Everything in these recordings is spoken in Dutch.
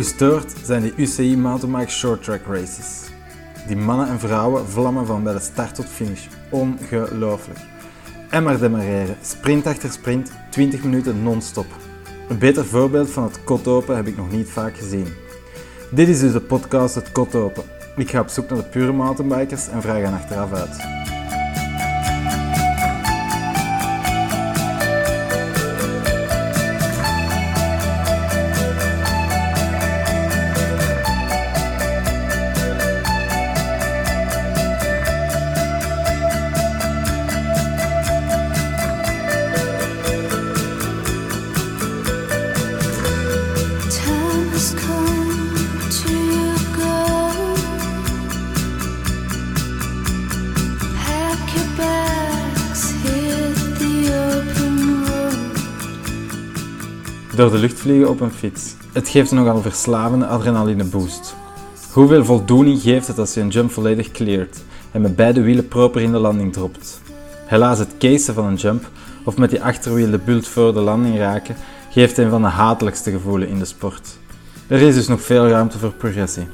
Gestoord zijn die UCI mountainbike short track races? Die mannen en vrouwen vlammen van bij de start tot finish. Ongelooflijk. En maar demareren, sprint achter sprint, 20 minuten non-stop. Een beter voorbeeld van het kot open heb ik nog niet vaak gezien. Dit is dus de podcast Het Kot Open. Ik ga op zoek naar de pure mountainbikers en vraag hen achteraf uit. De lucht vliegen op een fiets. Het geeft een nogal verslavende adrenaline boost. Hoeveel voldoening geeft het als je een jump volledig cleart en met beide wielen proper in de landing dropt? Helaas het casen van een jump of met die achterwiel de bult voor de landing raken geeft een van de hatelijkste gevoelens in de sport. Er is dus nog veel ruimte voor progressie.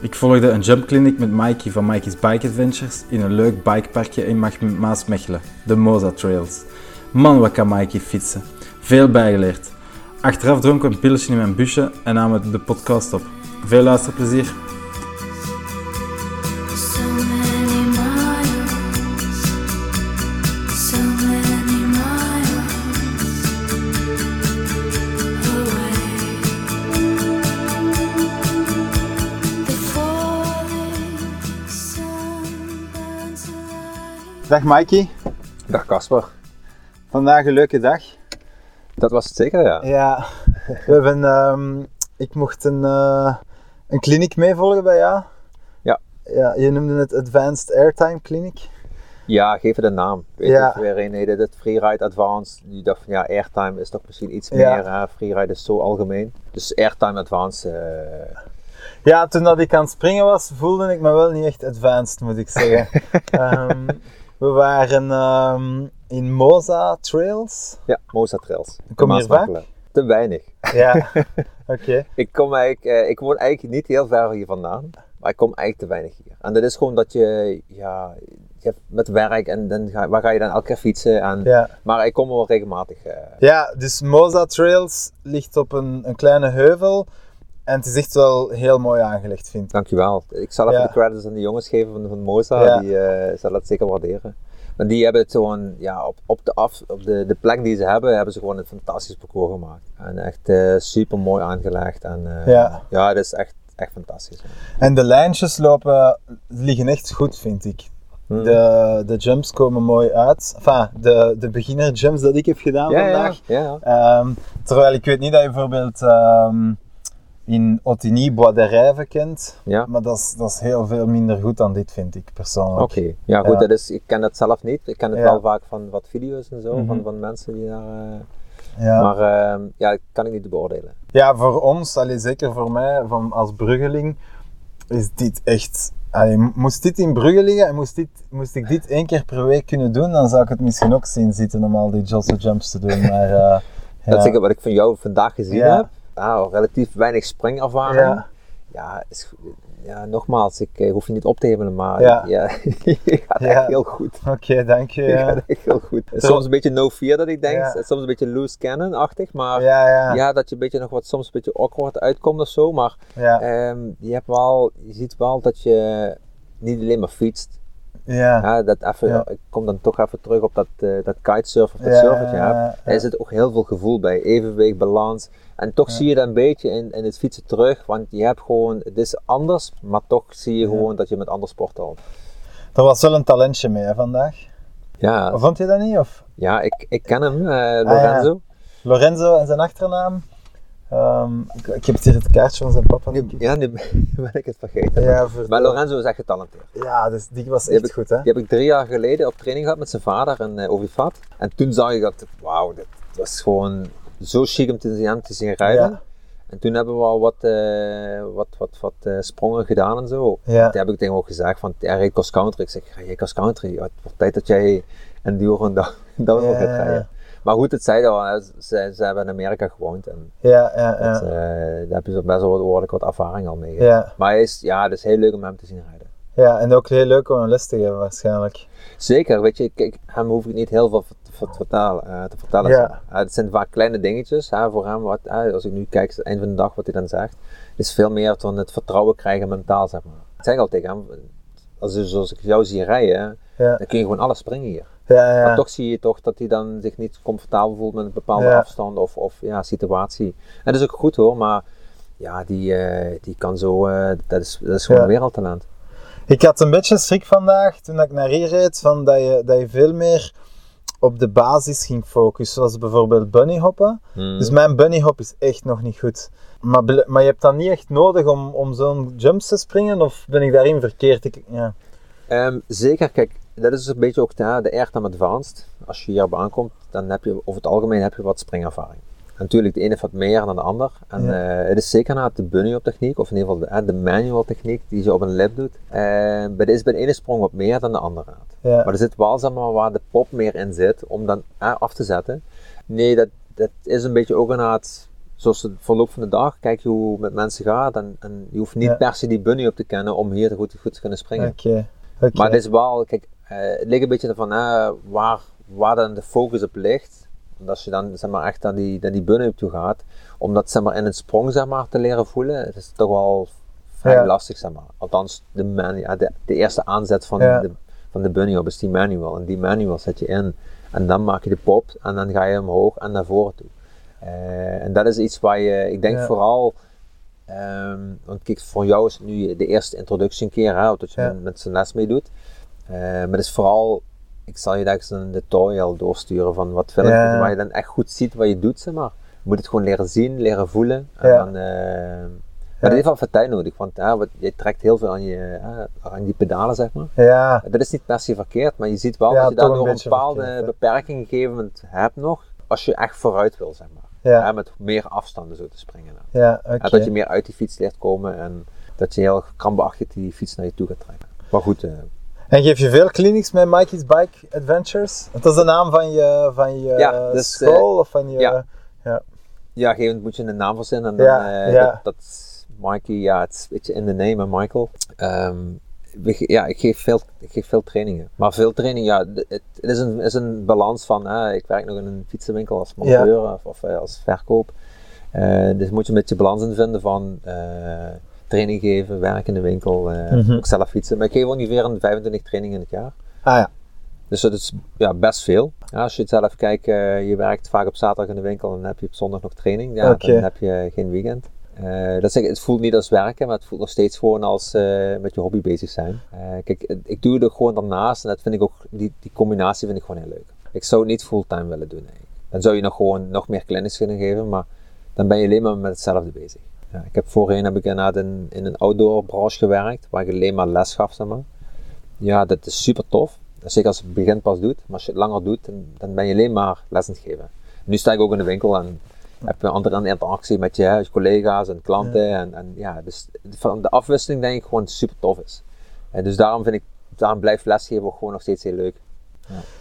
Ik volgde een jumpclinic met Mikey van Mikey's Bike Adventures in een leuk bikeparkje in Maasmechelen, de Moza Trails. Man, wat kan Mikey fietsen. Veel bijgeleerd. Achteraf dronken we een pilletje in mijn busje en namen we de podcast op. Veel luisterplezier. So many miles, so many miles away. The falling sun burns alive. Dag Mikey, Dag Casper. vandaag een leuke dag. Dat was het zeker, ja. Ja, we hebben, ehm, ik mocht een, eh een kliniek meevolgen bij jou. Ja. ja. Je noemde het Advanced Airtime Clinic. Ja, geef het een naam. Weet Ja. je, weer een heette het Freeride Advanced. Die dacht van ja, Airtime is toch misschien iets Ja. meer. Hè? Freeride is zo algemeen. Dus Airtime Advanced. eh, Ja, toen dat ik aan het springen was, voelde ik me wel niet echt advanced, moet ik zeggen. Ehm, we waren ehm, in Moza Trails. ja, Moza Trails. Kom je hier Maasmechelen. Te weinig. Ja, oké. Ik, kom eigenlijk, eh, ik woon eigenlijk niet heel ver hier vandaan. Maar ik kom eigenlijk te weinig hier. En dat is gewoon dat je, ja, je hebt met werk en dan ga, waar ga je dan elke keer fietsen. En, Ja. Maar ik kom wel regelmatig. eh, ja, dus Moza Trails ligt op een, een kleine heuvel. En het is echt wel heel mooi aangelegd, vind ik. Dankjewel. Ik zal even Ja. de credits aan de jongens geven van, van Moza. Ja. Die eh zullen dat zeker waarderen. Maar die hebben het gewoon, ja, op, op, de, af, op de, de plek die ze hebben, hebben ze gewoon een fantastisch parcours gemaakt. En echt eh, super mooi aangelegd. En eh, Ja. ja, dat is echt, echt fantastisch. En de lijntjes lopen, liggen echt goed, vind ik. Hmm. De, de jumps komen mooi uit. Enfin, de, de beginner jumps dat ik heb gedaan ja, vandaag. ja, ja. Ehm, terwijl ik weet niet dat je bijvoorbeeld ehm, in de Rijve kent. Ja. Maar dat is, dat is heel veel minder goed dan dit, vind ik persoonlijk. Oké, ja goed, Ja. Dat is, ik ken dat zelf niet. Ik ken het Ja. wel vaak van wat video's en zo, Mhm. van, van mensen die daar... eh, Ja. Maar ehm, ja, dat kan ik niet beoordelen. ja, voor ons, allee, zeker voor mij van, als Bruggeling, is dit echt... allee, moest dit in Brugge liggen en moest, dit, moest ik dit één keer per week kunnen doen, dan zou ik het misschien ook zien zitten om al die Josse jumps te doen. Maar, eh, Dat is zeker wat ik van jou vandaag gezien heb. Ah, relatief weinig springervaring. Ja. Ja, is, ja, nogmaals, ik eh, hoef je niet op te hevelen, maar Ja. ja. je gaat Ja. echt heel goed. Oké, dank je. Je Ja. gaat echt heel goed. Soms een beetje no fear dat ik denk, Ja. soms een beetje loose cannon-achtig, maar Ja, ja. ja, dat je een beetje nog wat soms een beetje awkward uitkomt of zo, maar ja. ehm, je, hebt wel, je ziet wel dat je niet alleen maar fietst. Ja. Ja, dat even, Ja. Ik kom dan toch even terug op dat, eh dat kitesurf of dat Ja, ja. Er zit ook heel veel gevoel bij, evenwicht, balans. En toch zie je dat een beetje in, in het fietsen terug, want je hebt gewoon, het is anders, maar toch zie je gewoon dat je met andere sporten al. Er was wel een talentje mee hè, vandaag. Ja, Vond je dat niet? Of? ja ik, ik ken hem, eh, Ah. Lorenzo. Lorenzo en zijn achternaam. Ehm, ik, ik heb hier het kaartje van zijn papa. Nu, ja, nu ben ik het vergeten. Ja, Maar Lorenzo is echt getalenteerd. Ja, dus die was Die echt heb ik- goed, hè? Die heb ik drie jaar geleden op training gehad met zijn vader in uh, Ovifat. En toen zag ik dat, wauw, dit was gewoon zo chic om te zien, hem te zien rijden. Ja. En toen hebben we al wat, eh, wat, wat, wat eh, sprongen gedaan en zo. Ja. Toen heb ik tegen hem ook gezegd van, hij reed cross country. Ik zeg, ga jij cross country? Het wordt tijd dat jij een duur en down downhill Ja, gaat ja, rijden. Maar goed, het zei al, ze, ze hebben in Amerika gewoond en Ja, ja, ja. eh, daar heb je zo best wel wat, behoorlijk wat ervaring al mee. Ja, Maar hij is, ja, het is heel leuk om hem te zien rijden. ja, en ook heel leuk om een les te geven waarschijnlijk. Zeker, weet je, kijk, hem hoef ik niet heel veel te, te vertellen. eh, te vertellen Ja. Eh, het zijn vaak kleine dingetjes hè, voor hem. Wat, als ik nu kijk, het eind van de dag wat hij dan zegt, is veel meer van het vertrouwen krijgen mentaal, zeg maar. Ik zeg al tegen hem, als, je- zoals ik jou zie rijden, Ja, dan kun je gewoon alles springen hier. Ja, ja. Maar toch zie je toch dat hij dan zich niet comfortabel voelt met een bepaalde Ja. afstand of, of ja, situatie. En dat is ook goed hoor, maar ja, die, eh, die kan zo, eh, dat, is, dat is gewoon een wereldtalent. Ik had een beetje schrik vandaag toen ik naar hier reed, van dat, je, dat je veel meer op de basis ging focussen, zoals bijvoorbeeld bunnyhoppen. Hmm. Dus mijn bunnyhop is echt nog niet goed. Maar, maar je hebt dat niet echt nodig om, om zo'n jumps te springen, of ben ik daarin verkeerd? Ik, ja. Ehm, zeker, kijk, dat is een beetje ook de, de Airtime Advanced. Als je hierop aankomt, dan heb je over het algemeen heb je wat springervaring. En natuurlijk, de ene heeft wat meer dan de ander. En Ja. eh, het is zeker na de bunny op techniek, of in ieder geval de, eh, de manual techniek die je op een lip doet. Eh, bij de is bij de ene sprong wat meer dan de andere. Ja. Maar er zit wel zeg maar, waar de pop meer in zit om dan eh, af te zetten. Nee, dat, dat is een beetje ook inderdaad, zoals het verloop van de dag, kijk je hoe het met mensen gaat. En, en je hoeft niet Ja. per se die bunny op te kennen om hier goed, goed te kunnen springen. Maar het is wel, kijk, het ligt een beetje van eh, waar, waar dan de focus op ligt. Want als je dan zeg maar, echt naar die, naar die toe gaat, om dat zeg maar, in een sprong zeg maar, te leren voelen, het is toch wel vrij Ja. lastig. Zeg maar. Althans, de, manu- ja, de, de eerste aanzet van, Ja. de, van de bunny op is die manual. En die manual zet je in en dan maak je de pop en dan ga je omhoog en naar voren toe. Eh, en dat is iets waar je, ik denk vooral, ehm, want kijk, voor jou is het nu de eerste introductie een keer, hè, dat je met, met zijn les meedoet. Eh, maar het is vooral, ik zal je daar eens een tutorial doorsturen van wat filmpjes Ja. waar je dan echt goed ziet wat je doet, zeg maar. Je moet het gewoon leren zien, leren voelen. En Ja. dan, eh, maar dat heeft wel veel tijd nodig, want ja, wat, je trekt heel veel aan, je, eh, aan die pedalen, zeg maar. Ja, Dat is niet per se verkeerd, maar je ziet wel Ja, dat je een daardoor een bepaalde verkeerd, beperking gegeven moment hebt nog, als je echt vooruit wil, zeg maar. ja, Ja, met meer afstanden zo te springen. ja. Ja, dat je meer uit die fiets leert komen en dat je heel krampachtig die fiets naar je toe gaat trekken. Maar goed, eh, En geef je veel clinics met Mikey's Bike Adventures? Dat is de naam van je, van je Ja, dus, school of van je... ja. ja. ja, gegeven moet je een naam verzinnen en dan, Ja, eh, ja. dat, dat Mikey, ja, het is een beetje in de name, Michael. Ehm, ja, ik geef, veel, ik geef veel trainingen. Maar veel training, ja, het, het is, een, is een balans van, ik werk nog in een fietsenwinkel als monteur of, of eh, als verkoop. Eh, dus moet je een beetje balans in vinden van eh, training geven, werken in de winkel, eh, Mhm. ook zelf fietsen. Maar ik geef ongeveer een 25 trainingen in het jaar. Ah ja. Dus dat is ja, best veel. Ja, als je het zelf kijkt, eh, je werkt vaak op zaterdag in de winkel en dan heb je op zondag nog training. Ja, dan heb je geen weekend. Eh, dat zeg, het voelt niet als werken, maar het voelt nog steeds gewoon als met je hobby bezig zijn. Kijk, ik doe het ook gewoon daarnaast en dat vind ik ook, die, die combinatie vind ik gewoon heel leuk. Ik zou het niet fulltime willen doen eigenlijk. Dan zou je nog gewoon nog meer clinics kunnen geven, maar dan ben je alleen maar met hetzelfde bezig. Ja, ik heb voorheen heb ik inderdaad in, in een outdoor branche gewerkt, waar ik alleen maar les gaf, zeg maar. Ja, dat is super tof. Zeker als je het begin pas doet, maar als je het langer doet, dan, dan ben je alleen maar les aan het geven. Nu sta ik ook in de winkel en heb je een andere interactie met je, hè, collega's en klanten. En, en ja, dus van de afwisseling denk ik gewoon super tof is. En dus daarom vind ik, daarom blijft lesgeven ook gewoon nog steeds heel leuk.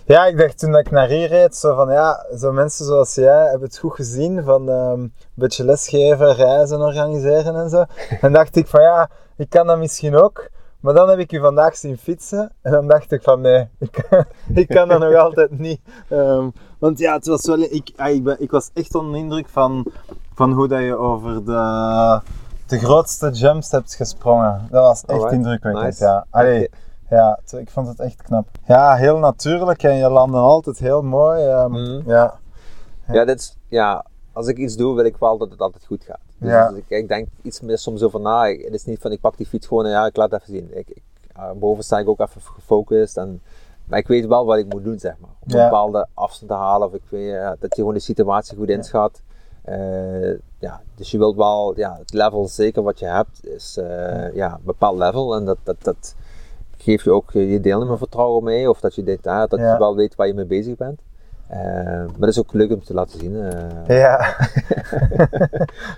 Ja, ik dacht toen ik naar hier reed, zo van ja, zo mensen zoals jij hebben het goed gezien van ehm, een beetje lesgeven, reizen organiseren en zo. En dacht ik van ja, ik kan dat misschien ook. Maar dan heb ik u vandaag zien fietsen en dan dacht ik van nee, ik kan, ik kan dat nog altijd niet. Ehm, want ja, het was wel, ik, ah, ik, ben, ik was echt onder de indruk van, van hoe dat je over de, de grootste jumps hebt gesprongen. Dat was echt Alright, indrukwekkend, nice. ja. Allee, ja, ik vond het echt knap. Ja, heel natuurlijk en je landde altijd heel mooi. ehm, Mhm. Ja, Ja, dit is, ja, als ik iets doe, wil ik wel dat het altijd goed gaat. Dus, Ja. ik, ik denk iets meer soms over na. Ik- Het is niet van ik pak die fiets gewoon en ja, ik laat het even zien. Ik, ik, uh, boven sta ik ook even gefocust. En, maar ik weet wel wat ik moet doen, zeg maar. Om Ja. een bepaalde afstand te halen. Of ik weet, dat je gewoon de situatie goed inschat. Eh, ja, dus je wilt wel, ja, het level zeker wat je hebt, is eh, ja, een bepaald level. En dat, dat, dat geeft je ook je deelnemervertrouwen mee. Of dat je, dit, ah, dat Ja. je wel weet waar je mee bezig bent. Eh, maar dat is ook leuk om te laten zien. eh. ja.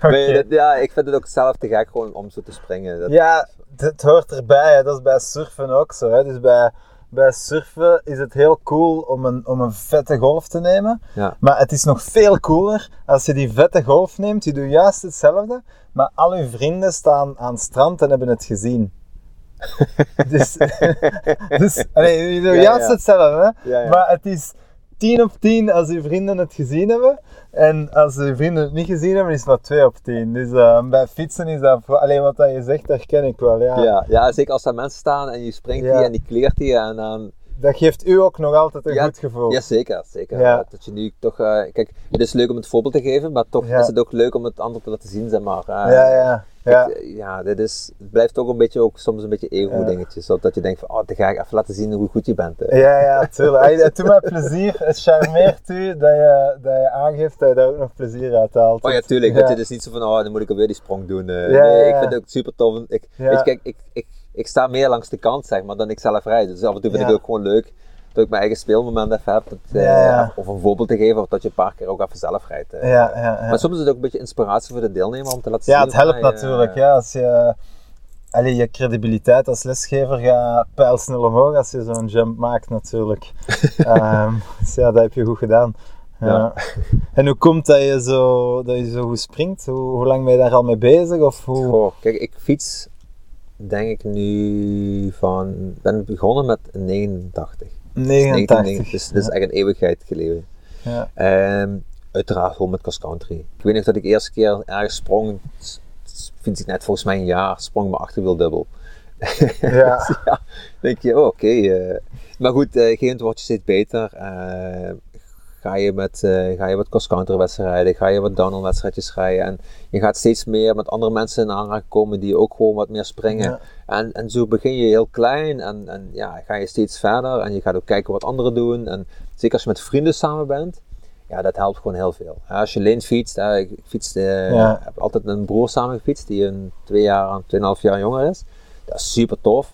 Dat- ja, ik vind het ook zelf te gek gewoon om zo te springen. Dat, Ja, het hoort erbij. Hè. Dat is bij surfen ook zo. Hè. Dus bij, bij surfen is het heel cool om een, om een vette golf te nemen. Ja. Maar het is nog veel cooler als je die vette golf neemt. Je doet juist hetzelfde, maar al je vrienden staan aan het strand en hebben het gezien. dus dus allee, Ja, ja. hetzelfde, hè? Maar het is 10 op 10 als je vrienden het gezien hebben. En als je vrienden het niet gezien hebben, is het maar 2 op 10. Dus eh, bij fietsen is dat, alleen wat dat je zegt, dat ken ik wel. Ja. Ja, ja, zeker als er mensen staan en je springt Ja. die en die kleert die en dan... Dat geeft u ook nog altijd een Ja, goed gevoel. Ja, zeker, zeker. Ja. Dat je nu toch... eh, kijk, het is leuk om het voorbeeld te geven, maar toch is het ook leuk om het ander te laten zien, zeg maar. Eh, ja, ja. Ja. kijk, eh, ja, dit is, het blijft ook een beetje, ook soms een beetje ego-dingetjes. Dat je denkt van, oh, dan ga ik even laten zien hoe goed je bent. Ja, ja, tuurlijk. Het doet mij plezier. Het charmeert u dat je, dat je aangeeft dat je daar ook nog plezier uit haalt. Oh ja, tuurlijk. Ja. Dat je dus niet zo van, oh, dan moet ik alweer die sprong doen. eh. Ja, nee, ja, ik ja. vind het ook super tof. Ik, Ja. weet je, kijk, ik, ik, ik sta meer langs de kant, zeg maar, dan ik zelf rijd. Dus af en toe vind ik Ja. het ook gewoon leuk dat ik mijn eigen speelmoment even heb. Dat, eh, Ja, ja. Of een voorbeeld te geven, of dat je een paar keer ook even zelf rijdt. eh. Ja, ja, ja. Maar soms is het ook een beetje inspiratie voor de deelnemer om te laten Ja, zien. het helpt eh, natuurlijk. Ja, als je, allee, je credibiliteit als lesgever gaat pijlsnel omhoog als je zo'n jump maakt natuurlijk. Ehm, dus ja, dat heb je goed gedaan. Ja. Ja. En hoe komt dat je, zo, dat je zo goed springt? Hoe, hoe lang ben je daar al mee bezig? Of hoe? Goh, kijk, ik fiets denk ik nu van, ben begonnen met 89. 89. Dus dat is echt een eeuwigheid geleden. Ja. Ehm, uiteraard gewoon met cross country. Ik weet nog dat ik de eerste keer ergens sprong, fiets ik net volgens mij een jaar, sprong mijn achterwiel dubbel. Ja. Dus ja, denk je, oh, oké. eh. maar goed, eh, op een gegeven moment word je steeds beter. Eh, ga je met, eh, ga je wat cross-country wedstrijden, ga je wat downhill wedstrijdjes rijden. En je gaat steeds meer met andere mensen in aanraking komen die ook gewoon wat meer springen. Ja. En, en zo begin je heel klein en, en ja, ga je steeds verder. En je gaat ook kijken wat anderen doen. En zeker als je met vrienden samen bent, ja, dat helpt gewoon heel veel. Ja, als je alleen fietst, hè, ik, fietste, eh, Ja. heb altijd met een broer samen gefietst die een twee jaar, tweeënhalf jaar jonger is. Dat is super tof.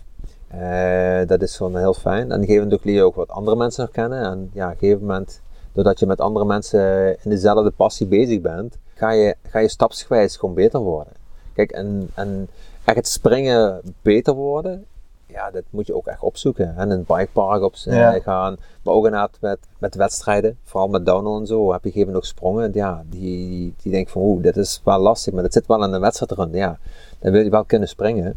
Eh, dat is gewoon heel fijn. En op een gegeven moment ook leer je ook wat andere mensen nog kennen. En ja, op een gegeven moment, doordat je met andere mensen in dezelfde passie bezig bent, ga je, ga je stapsgewijs gewoon beter worden. Kijk, en, en echt het springen beter worden, ja, dat moet je ook echt opzoeken. En het bikepark op eh, Ja. gaan, maar ook inderdaad met, met wedstrijden, vooral met downhill en zo, heb je gegeven nog sprongen, ja, die, die denken van, oeh, dit is wel lastig, maar dat zit wel in de wedstrijd erin. Ja, dan wil je wel kunnen springen.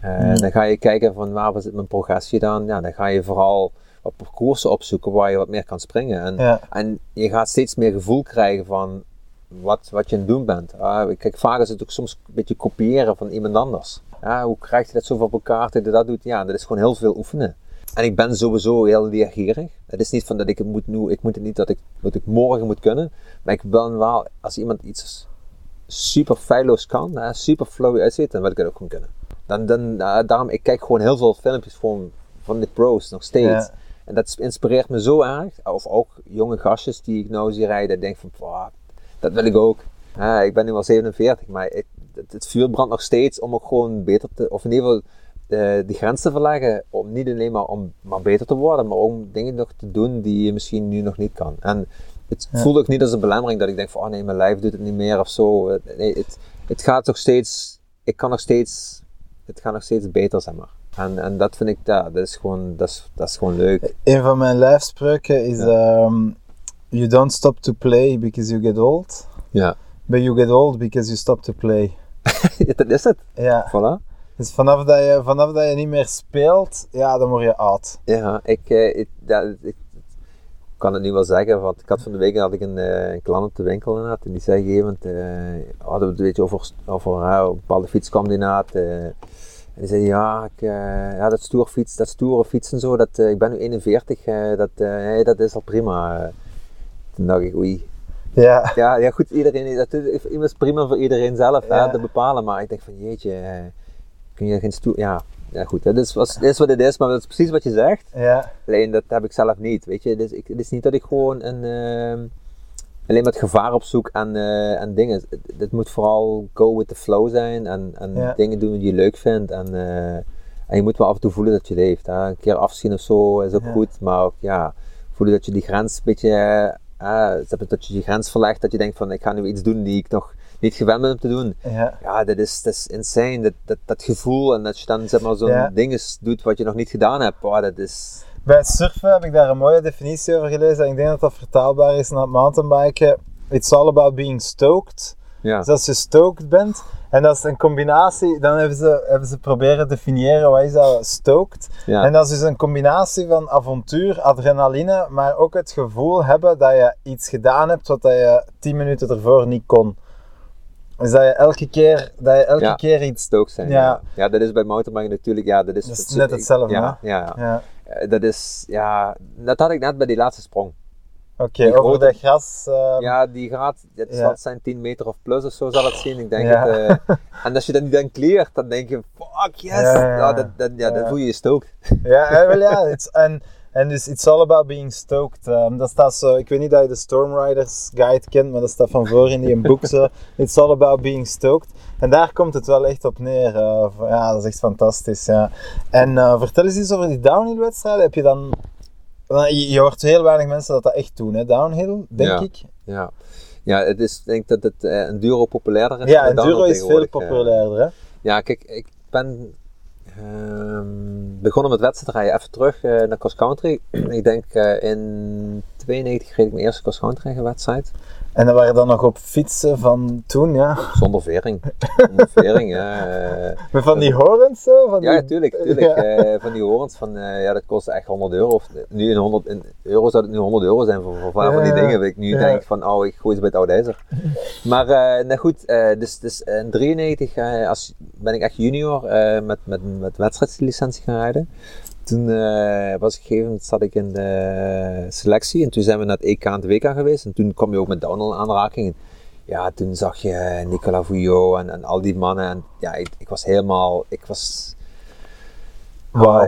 Eh, Mm. Dan ga je kijken van waar zit mijn progressie dan. Ja, dan ga je vooral wat parcoursen opzoeken waar je wat meer kan springen. En, Ja. en je gaat steeds meer gevoel krijgen van wat, wat je aan het doen bent. Ah, kijk, vaak is het ook soms een beetje kopiëren van iemand anders. Ja, hoe krijg je dat zo op elkaar dat je dat doet? Ja, dat is gewoon heel veel oefenen. En ik ben sowieso heel leergierig. Het is niet van dat ik het moet nu, ik moet het niet dat ik, dat ik morgen moet kunnen. Maar ik ben wel, als iemand iets super feilloos kan, hè, super flowy uitziet, dan wil ik het ook gewoon kunnen. Dan, dan, eh, daarom, ik kijk gewoon heel veel filmpjes van, van de pros nog steeds. Ja. En dat inspireert me zo erg. Of ook jonge gastjes die ik nou zie rijden, ik denk van, "Pah, dat wil ik ook. Ik ben nu al 47, maar ik- het, het vuur brandt nog steeds om ook gewoon beter te, of in ieder geval de, de grens te verleggen. Om niet alleen maar om maar beter te worden, maar om dingen nog te doen die je misschien nu nog niet kan. En het Ja. voelt ook niet als een belemmering dat ik denk van, oh nee, mijn lijf doet het niet meer of zo. Het- Nee, het, het gaat nog steeds, ik kan nog steeds, het gaat nog steeds beter, zeg maar. En, en dat vind ik, ja, dat is gewoon, dat is, dat is gewoon leuk. Een van mijn lijfspreuken is: ehm, You don't stop to play because you get old, Ja, but you get old because you stop to play. dat is het. Ja, Voilà. dus vanaf dat, je, vanaf dat je niet meer speelt, ja, dan word je oud. Ja, ik, eh, ik, ja, ik, ik kan het nu wel zeggen, want ik had van de week had ik een, eh, een klant op de winkel en die zei op een gegeven moment, eh, hadden we het een beetje over, over een bepaalde die eh, en die zei ja, ik, eh, ja dat dat stoere fiets en zo, dat, eh, ik ben nu 41, eh, dat, hey, dat is al prima. Toen dacht ik, oei. Ja, Ja, ja goed, iedereen, dat is, prima voor iedereen zelf Ja. hè, te bepalen, maar ik denk van jeetje, kun je geen stoer, ja, ja goed, dat is, was, dat is wat het is, maar dat is precies wat je zegt. ja, Alleen dat heb ik zelf niet, weet je. Dus ik, het is niet dat ik gewoon een, ehm, alleen met gevaar op zoek en, eh, en dingen. Het, moet vooral go with the flow zijn en, en Ja. dingen doen die je leuk vindt. En, eh, en je moet wel af en toe voelen dat je leeft. Hè. Een keer afzien of zo is ook Ja. goed, maar ook ja, voelen dat je die grens een beetje, eh, eh, dat je die grens verlegt. Dat je denkt van ik ga nu iets doen die ik nog, niet gewend bent om te doen. Ja. Ja, dat is, dat is insane. Dat, dat, dat gevoel en dat je dan zeg maar zo'n ding doet wat je nog niet gedaan hebt. Dat is... Bij het surfen heb ik daar een mooie definitie over gelezen. En ik denk dat dat vertaalbaar is naar het mountainbiken. It's all about being stoked. Ja. Dus als je stoked bent, en dat is een combinatie, dan hebben ze, hebben ze proberen te definiëren wat is dat stoked. Ja. En dat is dus een combinatie van avontuur, adrenaline, maar ook het gevoel hebben dat je iets gedaan hebt wat je 10 minuten ervoor niet kon. Dus dat je elke keer, dat je elke Ja. keer iets... Stook zijn. Ja. Ja. dat is bij mountainbiken natuurlijk. Ja, dat is, Dat is het- net hetzelfde, Ja, ja, Dat is, ja, dat had ik net bij die laatste sprong. oké, Die over dat gras... ehm, Ja, die gaat, het Ja. zijn 10 meter of plus of zo zal het zien. Ik denk Ja. het, eh, en als je dat niet dan cleart, dan denk je, fuck yes, Ja, dat, dat, ja, Ja. voel je je stookt. Ja, eh, wel ja. en, en dus it's all about being stoked. Ehm, dat staat zo, ik weet niet dat je de Stormriders guide kent, maar dat staat van voor in die een boek zo. It's all about being stoked. En daar komt het wel echt op neer. van- ja, dat is echt fantastisch. Ja. En eh, vertel eens iets over die downhill wedstrijden. Heb je dan... Je, je hoort heel weinig mensen dat dat echt doen, hè? downhill, denk Ja. ik. Ja. ja, het is, ik denk dat het eh, enduro populairder is Ja, enduro is veel populairder, hè? Ja, kijk, ik ben ehm, begonnen met wedstrijden even terug eh, naar cross country. ik denk eh, in 92 reed ik mijn eerste cross country wedstrijd. En dan waren dan nog op fietsen van toen, ja. Zonder vering. Zonder vering, ja. eh. Met van die horens zo? Van Ja, die... tuurlijk, tuurlijk. Ja. Eh, van die horens van, eh, ja, dat kostte echt 100 euro. Of, nu in 100 in euro zou het nu 100 euro zijn voor, van die Ja. dingen. Dat ik nu Ja. denk van, oh, ik gooi ze bij het oude ijzer. maar, eh nou goed, eh, dus, dus in 93 eh, als, ben ik echt junior eh, met, met, met wedstrijdslicentie gaan rijden. Toen eh, was ik gegeven moment zat ik in de selectie en toen zijn we naar het EK en het WK geweest. En toen kwam je ook met downhill in aanraking. En ja, toen zag je eh, Nicola Vouillot en, en al die mannen. En ja, ik, ik was helemaal, ik was...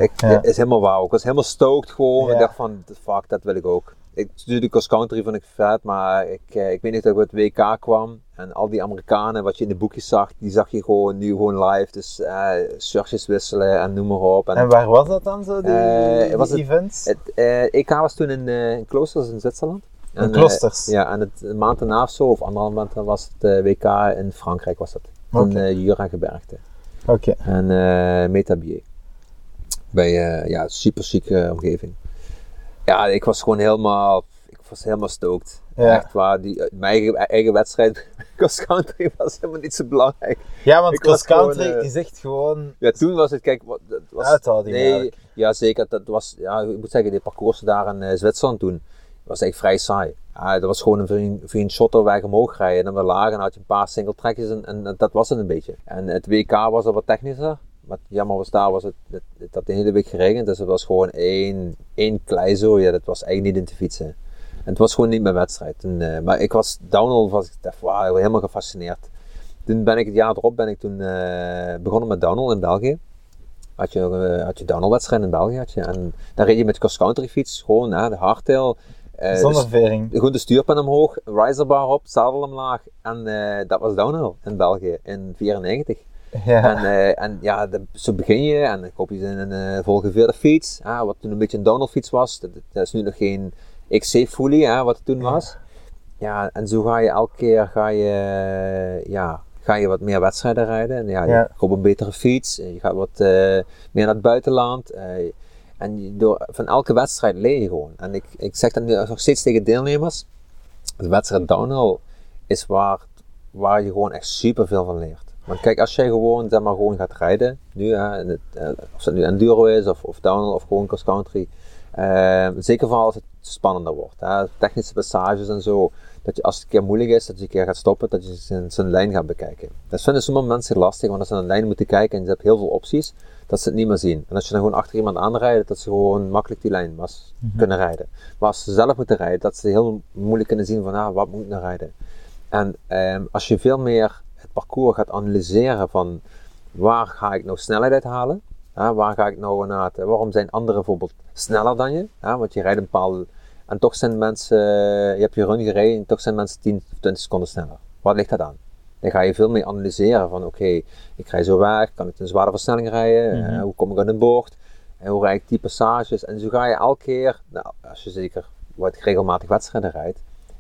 Ik, ja. Is helemaal wauw. Ik was helemaal stoked gewoon. Ja. Ik dacht van, fuck, dat wil ik ook. Ik, de cross country vond ik vet, maar ik, eh, ik weet niet dat ik bij het WK kwam. En al die Amerikanen, wat je in de boekjes zag, die zag je gewoon nu gewoon live. Dus shirtjes wisselen en noem maar op. En, En waar was dat dan zo, die, Eh, die was events? het EK was toen in, in Kloosters in Zwitserland. In En, Klosters? ja, en het, een maand daarna of zo, of anderhalf maand was het WK in Frankrijk was dat. In Oké. eh Jura gebergte. Oké. En Metabier. Bij ja, super chique omgeving. Ja, ik was gewoon helemaal, ik was helemaal stoked. Ja. Echt waar, die, eh, mijn eigen, eigen wedstrijd, cross country, was helemaal niet zo belangrijk. Ja, want Ik cross country gewoon, eh, is echt gewoon Ja, toen was het, kijk, wat, dat was... uithouding Nee, eigenlijk. ja zeker. Dat was, ja, ik moet zeggen, die parcours daar in eh, Zwitserland toen, was echt vrij saai. Ja, dat was gewoon een vriend, vriend shotterweg omhoog rijden en dan weer laag en had je een paar single trekjes en, en dat was het een beetje. En het WK was al wat technischer, maar jammer was daar, was het, het, het had de hele week geregend, dus het was gewoon één, één kleizooi, ja, dat was eigenlijk niet in te fietsen. En het was gewoon niet mijn wedstrijd. En, eh, maar ik was downhill, was ik dacht, wauw, helemaal gefascineerd. Toen ben ik het jaar erop ben ik toen eh, begonnen met downhill in België had je, eh, had je downhillwedstrijden in België. Had je, en dan reed je met cross-country fiets, gewoon hè, de hardtail. Zonder de, vering. gewoon de stuurpen omhoog, riserbar op, zadel omlaag. En dat was downhill in België in 94. Ja. En, eh, en ja, de- zo begin je en dan koop je een uh, volgeveerde fiets, wat toen een beetje een downhill fiets was. Dat, dat is nu nog geen XC Fully, hè, wat het toen was. Ja, en zo ga je elke keer ga je, ja, ga je wat meer wedstrijden rijden. En ja, Ja. je koopt een betere fiets, je gaat wat eh, meer naar het buitenland. eh, en door, van elke wedstrijd leer je gewoon. En ik, ik zeg dat nu nog steeds tegen deelnemers. De wedstrijd downhill is waar, waar je gewoon echt super veel van leert. Want kijk, als jij gewoon, zeg maar, gewoon gaat rijden, nu, hè, het, eh, of het nu enduro is, of, of downhill, of gewoon cross country. eh, zeker vooral als het spannender wordt. Hè, technische passages en zo. Dat je als het een keer moeilijk is, dat je een keer gaat stoppen, dat je zijn, zijn lijn gaat bekijken. Dat vinden sommige mensen lastig, want als ze naar een lijn moeten kijken en je hebt heel veel opties, dat ze het niet meer zien. En als je dan gewoon achter iemand aanrijdt, dat ze gewoon makkelijk die lijn was, kunnen rijden. Maar als ze zelf moeten rijden, dat ze heel moeilijk kunnen zien van, ah, wat moet ik nou rijden? En ehm, als je veel meer parcours gaat analyseren van, waar ga ik nou snelheid uit halen? Ja, waar ga ik nou naar het, waarom zijn anderen bijvoorbeeld sneller dan je? Ja, want je rijdt een bepaalde, en toch zijn mensen, je hebt je run gereden en toch zijn mensen 10 of 20 seconden sneller. Wat ligt dat aan? Dan ga je veel meer analyseren van oké, ik rij zo weg, kan ik een zware versnelling rijden, Eh, hoe kom ik aan een bocht, en hoe rijd ik die passages. En zo ga je elke keer, nou, als je zeker wat regelmatig wedstrijden rijdt,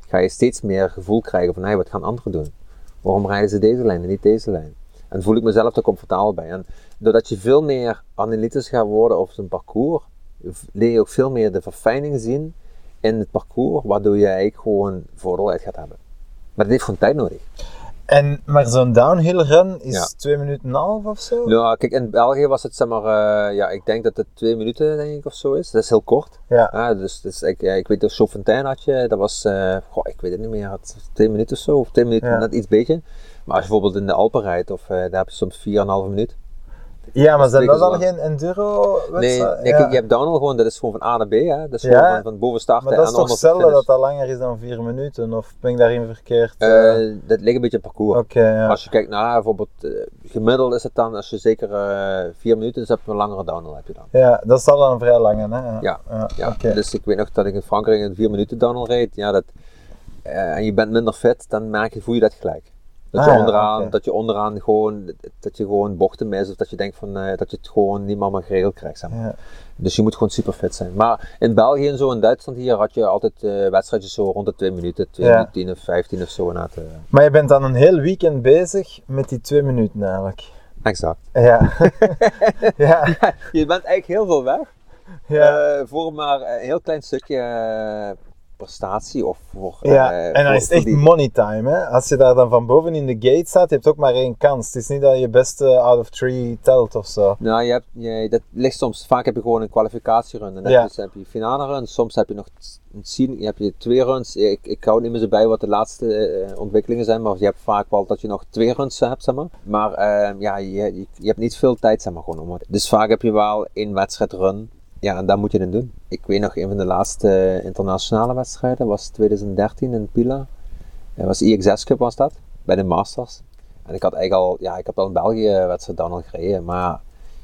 ga je steeds meer gevoel krijgen van hey, wat gaan anderen doen? Waarom rijden ze deze lijn en niet deze lijn? En voel ik mezelf er comfortabel bij. En doordat je veel meer analytisch gaat worden over zijn parcours, leer je ook veel meer de verfijning zien in het parcours, waardoor je eigenlijk gewoon voordeel uit gaat hebben. Maar dat heeft gewoon tijd nodig. En, maar zo'n downhill run is Ja. twee minuten en een half of zo? Nou, kijk, in België was het zeg maar, eh, ja, ik denk dat het twee minuten denk ik of zo is. Dat is heel kort. Ja. Ja, dus, dus ik, ja, ik weet dat Chauffontaine had je, dat was, eh, goh, ik weet het niet meer, had twee minuten of zo, of twee minuten, Ja. net iets beetje. Maar als je bijvoorbeeld in de Alpen rijdt, of, eh, daar heb je soms 4,5 minuut. Ja, maar is zijn dat dan geen enduro Nee, nee, je hebt downhill gewoon, dat is gewoon van A naar B, hè. Dat is Ja, gewoon van, van boven starten Maar dat is en toch onder zelden finish. dat dat langer is dan vier minuten? Of ben ik daarin verkeerd? Eh, dat ligt een beetje op parcours. Ja. Als je kijkt naar bijvoorbeeld, eh, gemiddeld is het dan, als je zeker vier minuten, dus heb je een langere downhill heb je dan. Ja, dat is al een vrij lange, hè? Ja, Ja, dus ik weet nog dat ik in Frankrijk een vier minuten downhill reed. Ja, dat, en je bent minder fit, dan merk je, voel je dat gelijk. Dat, Ah, je ja, onderaan, dat je onderaan gewoon, dat je gewoon bochten mist of dat je denkt van, eh, dat je het gewoon niet meer geregeld krijgt. Zeg maar. Ja. Dus je moet gewoon super fit zijn. Maar in België en zo, in Duitsland hier, had je altijd eh, wedstrijdjes zo rond de 2 minuten, 2 Ja. minuten 10 of 15 of zo. inderdaad, eh. Maar je bent dan een heel weekend bezig met die twee minuten eigenlijk. Exact. Ja. ja. Je bent eigenlijk heel veel weg. Ja. eh, voor maar een heel klein stukje prestatie of voor. Ja, eh, en dan voor- is het echt die- money time. Hè? Als je daar dan van boven in de gate staat, je hebt ook maar één kans. Het is niet dat je beste out of three telt of zo. Nou, je hebt, je, dat ligt soms. Vaak heb je gewoon een kwalificatierun. Dan Ja. dus heb je finale run. Soms heb je nog een scene, heb je twee runs. Ik, ik hou niet meer zo bij wat de laatste eh, ontwikkelingen zijn. Maar je hebt vaak wel dat je nog twee runs hebt, zeg maar. Maar eh, ja, je, je, je hebt niet veel tijd, zeg maar, gewoon om het. Dus vaak heb je wel één wedstrijd run. Ja, daar moet je het doen. Ik weet nog, een van de laatste internationale wedstrijden was 2013 in Pila. Dat was IXS Cup was dat, bij de Masters. En ik had eigenlijk al, ja, ik heb al in België wedstrijd dan al gereden, maar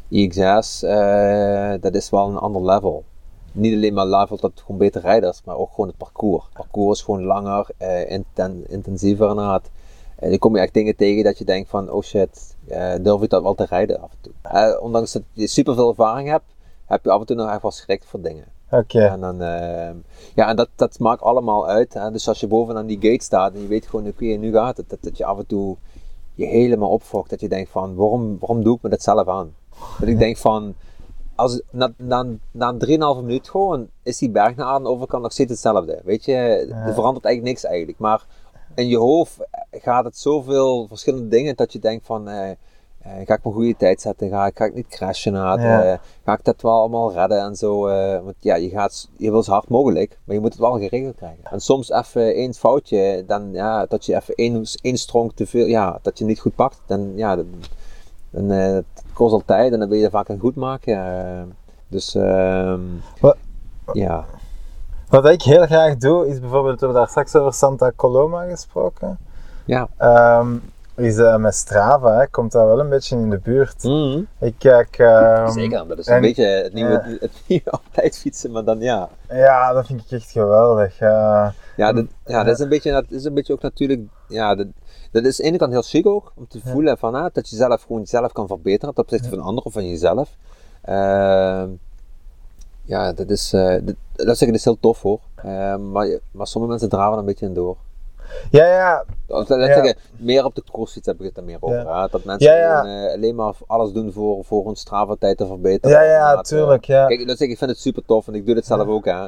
IXS, eh, dat is wel een ander level. Niet alleen maar level dat gewoon beter rijders, maar ook gewoon het parcours. Het parcours is gewoon langer, eh, inten- intensiever inderdaad. En dan kom je echt dingen tegen dat je denkt van, oh shit, eh, durf ik dat wel te rijden af en toe. Eh, ondanks dat je super veel ervaring hebt, heb je af en toe nog echt wel schrik voor dingen. Oké. En dan, eh, ja, en dat, dat maakt allemaal uit. Hè? Dus als je bovenaan die gate staat en je weet gewoon, oké, nu gaat het. Dat, dat je af en toe je helemaal opfokt. Dat je denkt van, waarom, waarom doe ik me dat zelf aan? Dat ik denk van, als, na, na, na een 3,5 minuut gewoon, is die berg naar aan de overkant nog steeds hetzelfde. Weet je, er verandert eigenlijk niks eigenlijk. Maar in je hoofd gaat het zoveel verschillende dingen dat je denkt van... eh, ga ik mijn goede tijd zetten? Ga, ik- ga ik niet crashen? Ja. eh, ga ik dat wel allemaal redden en zo? eh, want ja, je, gaat, je wil zo hard mogelijk, maar je moet het wel geregeld krijgen. En soms even één foutje, dan ja, dat je even één, één strong te veel, ja, dat je niet goed pakt, dan ja, dan, eh, kost al tijd en dan wil je vaak een goed maken. eh. dus ehm, Wat- ja. Wat ik heel graag doe, is bijvoorbeeld, we hebben daar straks over Santa Coloma gesproken. Ja. Ehm, is eh, met Strava, hè, komt dat wel een beetje in de buurt. Mhm. Ik kijk... ehm, Zeker, dat is en- een beetje het nieuwe, het nieuwe altijd fietsen, maar dan ja. Ja, dat vind ik echt geweldig. eh. Ja, dat, ja, dat is een beetje, dat is een beetje ook natuurlijk, ja, dat, dat is aan de ene kant heel chic ook, om te voelen van, ah, dat je zelf gewoon jezelf kan verbeteren ten opzichte van anderen of van jezelf. Ehm, ja, dat is, eh, dat, dat is, heel tof hoor. Ehm, maar, maar sommige mensen draven er een beetje in door. Ja, ja, meer op de crossfiets heb ik het er meer over. Ja. Dat mensen Ja, eh, alleen maar alles doen voor, voor hun Strava-tijd te verbeteren. ja, ja, Inderdaad, eh, tuurlijk. Ja. Kijk, dat zeg, ik, ik vind het super tof en ik doe dit zelf ook. Hè.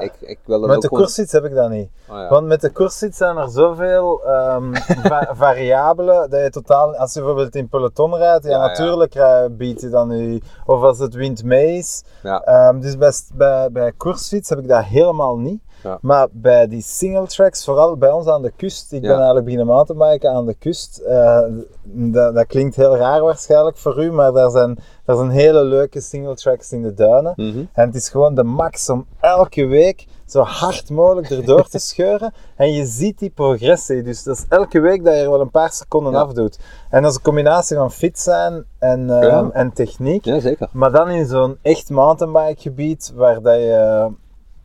Ik, ik wil Met de gewoon... koersfiets heb ik dat niet. Oh. Want met de koersfiets zijn er zoveel va- variabelen dat je totaal, als je bijvoorbeeld in peloton rijdt, ja, natuurlijk eh, biedt je dan nu, of als het wind mee is. Ehm, dus bij, bij, bij koersfiets heb ik dat helemaal niet. Ja. Maar bij die single tracks, vooral bij ons aan de kust, ik Ja. ben eigenlijk beginnen mountainbiken aan de kust. eh, dat, dat klinkt heel raar waarschijnlijk voor u, maar daar zijn, daar zijn hele leuke single tracks in de duinen. Mhm. En het is gewoon de max om elke week zo hard mogelijk erdoor te scheuren. En je ziet die progressie. Dus dat is elke week dat je er wel een paar seconden Ja. afdoet. En dat is een combinatie van fit zijn en, eh, en techniek. Ja, zeker. Maar dan in zo'n echt mountainbike gebied waar dat je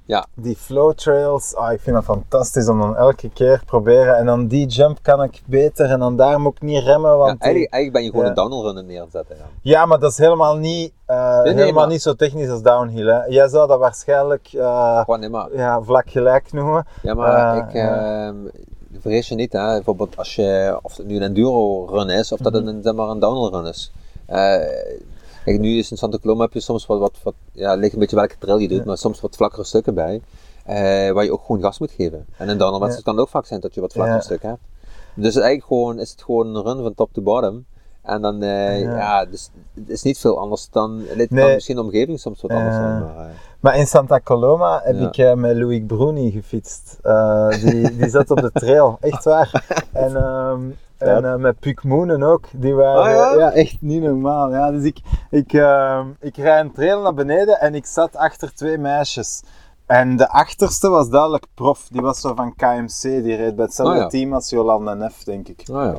Ja. die flow trails, ah, ik vind dat fantastisch om dan elke keer proberen. En dan die jump kan ik beter en dan daar moet ik niet remmen. Ja, Want die- eigenlijk, eigenlijk ben je gewoon Ja. een downhill runner neerzetten. Ja. ja, maar dat is helemaal niet, eh, nee, helemaal niet zo technisch als downhill. Hè. Jij zou dat waarschijnlijk eh, Gewoon nee, maar. ja, vlak gelijk noemen. Ja, maar ik, ja. ehm, vergis je niet, hè, bijvoorbeeld als je, of het nu een enduro run is, of dat het een, zeg maar een downhill run is. Kijk, nu is in Santa Coloma heb je soms wat, wat, wat ja, ligt een beetje welke trail je doet, maar soms wat vlakkere stukken bij, eh, waar je ook gewoon gas moet geven. En in wedstrijd kan het ook vaak zijn dat je wat vlakkere stukken hebt. Dus eigenlijk gewoon, is het gewoon een run van top to bottom. En dan, eh, Ja. ja, dus, het is niet veel anders dan, het kan misschien de omgeving soms wat anders Ja. zijn, maar... eh, Maar in Santa Coloma heb Ja. ik eh, met Louis Bruni gefietst. Eh, die, die zat op de trail, echt waar. En, ehm, en eh, met Puck Moenen ook. Die waren, Ah, ja? echt niet normaal. Ja, dus ik, ik, ehm, ik rijd een trail naar beneden en ik zat achter twee meisjes. En de achterste was duidelijk prof. Die was zo van KMC. Die reed bij hetzelfde Ah, team als Jolanda Neff, denk ik. nou ja.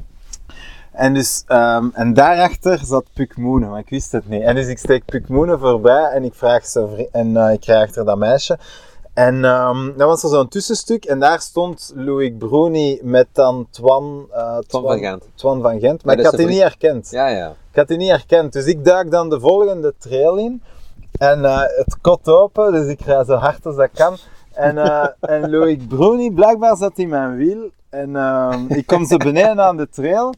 En, dus, ehm, en daarachter zat Puk Moenen, maar ik wist het niet. En dus ik steek Puk Moenen voorbij en ik vraag vri- en eh, ik rij achter dat meisje. En ehm dan was er zo'n tussenstuk en daar stond Louis Bruni met dan Twan, eh, Twan van Gent. Twan van Gent. Maar ik had die niet herkend. Ja, ja. Ik had die niet herkend. Dus ik duik dan de volgende trail in. En eh, het kot open, dus ik rij zo hard als dat kan. En, eh, en Loïc Bruni, blijkbaar zat in mijn wiel. En ehm, ik kom zo beneden aan de trail.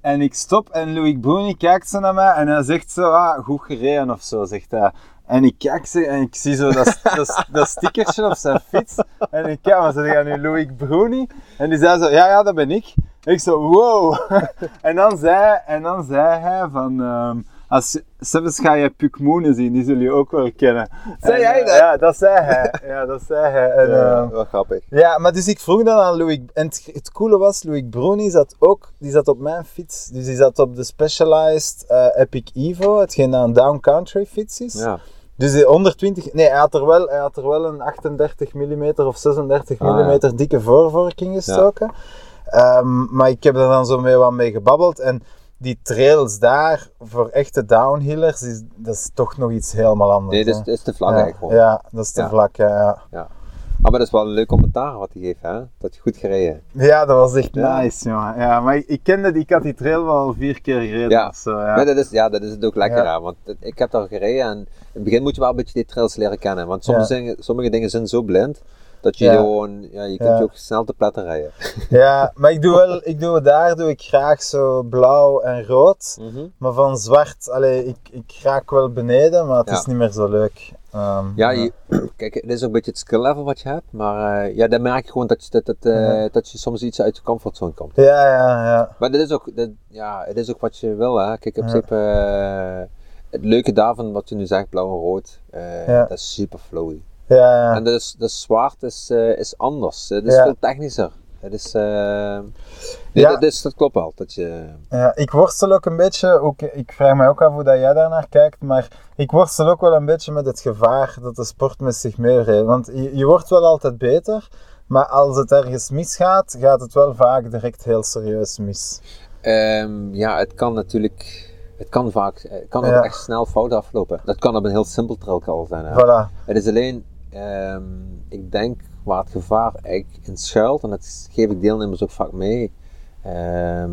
En ik stop en Loïc Bruni kijkt zo naar mij. En hij zegt zo, ah, goed gereden of zo, zegt hij. En ik kijk ze en ik zie zo dat, dat, dat stickertje op zijn fiets. En ik kijk, maar jij nu Loïc Bruni? En die zei zo, ja, ja, dat ben ik. Ik zo, wow. En dan zei, en dan zei hij van, ehm, als zelfs ga je Moenen zien, die zul je ook wel kennen. Zei jij eh, dat? Ja, dat zei hij. Ja, dat zei hij. En, Ja, ehm, wel grappig. ja, maar dus ik vroeg dan aan Louis, en het, het coole was, Louis Bruni zat ook, die zat op mijn fiets, dus die zat op de Specialized eh, Epic Evo, hetgeen dat een down country fiets is. Ja. Dus die 120, nee, hij had er wel, hij had er wel een 38 mm of 36 Ah, ja. mm dikke voorvork in gestoken. Ehm, maar ik heb er dan zo mee wat mee gebabbeld en die trails daar, voor echte downhillers, is, dat is toch nog iets helemaal anders. Nee, dat is, dat is te vlak ja, eigenlijk gewoon. ja, dat is te Ja. vlak, ja. Ah, maar dat is wel een leuk commentaar wat hij geeft, hè? Dat je goed gereden. Ja, dat was echt Ja. nice, jongen. Ja, maar ik, ik kende die, ik had die trail wel vier keer gereden Ja. of zo, ja. Maar dat is, ja, dat is het ook lekker Ja. aan. Want ik heb daar gereden en in het begin moet je wel een beetje die trails leren kennen. Want Ja. dingen, sommige dingen zijn zo blind dat je Ja. gewoon, ja, je kunt je ook snel te pletten rijden. Ja, maar ik doe wel, ik doe, daar doe ik graag zo blauw en rood. Mhm. Maar van zwart, allee, ik, ik raak wel beneden, maar het is niet meer zo leuk. Ehm, Ja, je, kijk, het is ook een beetje het skill level wat je hebt, maar eh, ja, dan merk je gewoon dat je, dat, dat, eh, Ja. dat je soms iets uit je comfortzone komt. Ja, ja, ja. Maar dit is ook, dit, ja, het is ook wat je wil, hè. Kijk, in Ja. principe, eh, het leuke daarvan, wat je nu zegt, blauw en rood, Ja. dat is super flowy. Ja. En dat is, dat is eh, is anders, het is Ja. veel technischer. Het is, eh, nee, Ja. dat, is, dat klopt wel, dat je, Ja, ik worstel ook een beetje, ook, ik vraag me ook af hoe dat jij daar naar kijkt, maar ik worstel ook wel een beetje met het gevaar dat de sport met zich meebrengt. Want je, je wordt wel altijd beter, maar als het ergens misgaat, gaat het wel vaak direct heel serieus mis. Ehm, ja, het kan natuurlijk, het kan vaak, het kan Ja. ook echt snel fout aflopen. Dat kan op een heel simpel trail al zijn. hè. Voilà. Het is alleen, ehm, ik denk waar het gevaar eigenlijk in schuilt, en dat geef ik deelnemers ook vaak mee, ehm,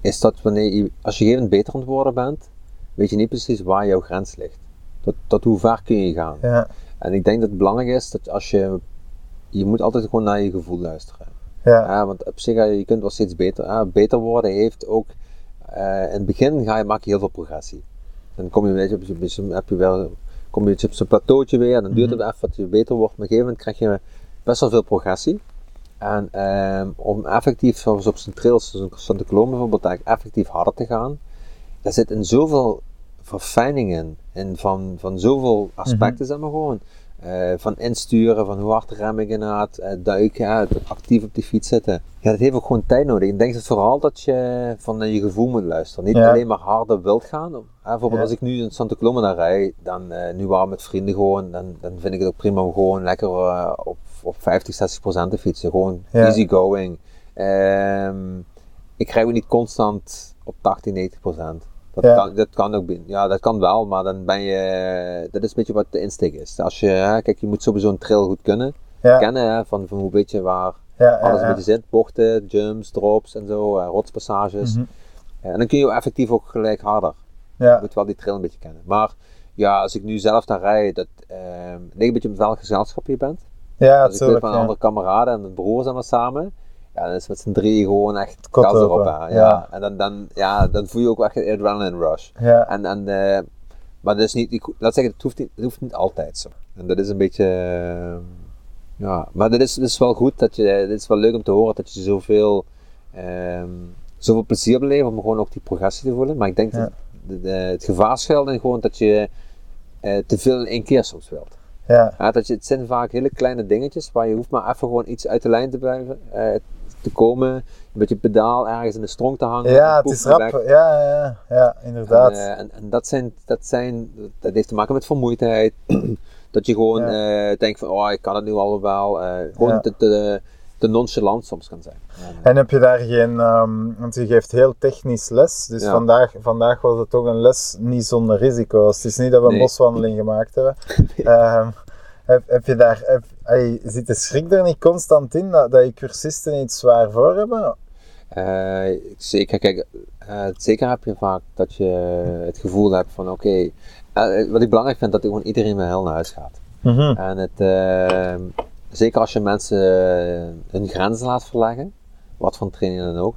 is dat wanneer je, als je gegeven beter worden bent, weet je niet precies waar jouw grens ligt. Tot, tot hoe ver kun je gaan. Ja, En ik denk dat het belangrijk is dat als je, je moet altijd gewoon naar je gevoel luisteren. ja, want op zich, eh, je kunt wel steeds beter. hè. beter worden heeft ook, eh, in het begin ga je, maak je heel veel progressie. Dan kom je een beetje op, heb je wel, kom je op zo'n plateautje weer, dan duurt het even dat je beter wordt. Maar op een gegeven moment krijg je best wel veel progressie. En ehm, om effectief, zoals op zijn trails, zoals Santa Coloma bijvoorbeeld, eigenlijk effectief harder te gaan, daar zit in zoveel verfijning in. En van, van zoveel aspecten, zeg maar gewoon. Eh, van insturen, van hoe hard rem ik inderdaad, eh, duiken, het actief op de fiets zitten. Ja, dat heeft ook gewoon tijd nodig. Ik denk dat vooral dat je van naar je gevoel moet luisteren. Niet Ja. alleen maar harder wilt gaan. Hè, bijvoorbeeld Ja. als ik nu in Santa Coloma rijd, dan eh, nu waren met vrienden gewoon, dan, dan vind ik het ook prima om gewoon lekker eh, op, op 50, 60 procent te fietsen. Gewoon Ja. easy going. Ehm, ik krijg ook niet constant op 80, 90 procent. Dat, Ja. kan, dat kan ook, ja, dat kan wel, maar dan ben je, dat is een beetje wat de insteek is. Als je, hè, kijk, je moet sowieso een trail goed kunnen, kennen, hè, van, van hoe weet je waar alles een beetje zit, bochten, jumps, drops en zo, eh, rotspassages. Mhm. En dan kun je ook effectief ook gelijk harder. Je ja, moet wel die trail een beetje kennen. Maar ja, als ik nu zelf daar rijd, dat ehm, het ligt een beetje op welk gezelschap je bent. ja, Als ik natuurlijk. met Ja. andere kameraden en met broers en we samen, ja, dan is met z'n drieën gewoon echt gas erop. Ja. ja. En dan, dan, ja, dan voel je ook echt een adrenaline rush. Ja. En, en, eh, maar dat is niet, ik, laat zeggen, het hoeft niet, het hoeft niet altijd zo. En dat is een beetje, eh, ja, maar dat is, dat is wel goed, dat je, het is wel leuk om te horen dat je zoveel, ehm, zoveel plezier beleeft om gewoon ook die progressie te voelen. Maar ik denk Ja. dat de, de- het gevaar schuilt in gewoon dat je eh, te veel in één keer soms wilt. Ja. Ja, dat je, het zijn vaak hele kleine dingetjes waar je hoeft maar even gewoon iets uit de lijn te blijven, eh, te komen, met je pedaal ergens in de strong te hangen. Ja, en het is rap. Ja, ja, ja, inderdaad. En, eh, en, en dat, zijn, dat, zijn, dat heeft te maken met vermoeidheid. dat je gewoon denkt van, oh, ik kan het nu al wel. gewoon Ja. te, te, te nonchalant soms kan zijn. En, heb je daar geen, ehm, want je geeft heel technisch les, dus Ja. vandaag, vandaag was het toch een les niet zonder risico's. Het is niet dat we een Nee. boswandeling gemaakt hebben. Ehm, heb, heb je daar, heb, zit de schrik er niet constant in dat, dat je cursisten iets zwaar voor hebben? eh, zeker, kijk, eh, zeker heb je vaak dat je het gevoel hebt van, oké, eh, wat ik belangrijk vind, dat gewoon iedereen met heel naar huis gaat. En het, eh, zeker als je mensen eh, hun grenzen laat verleggen, wat voor training dan ook,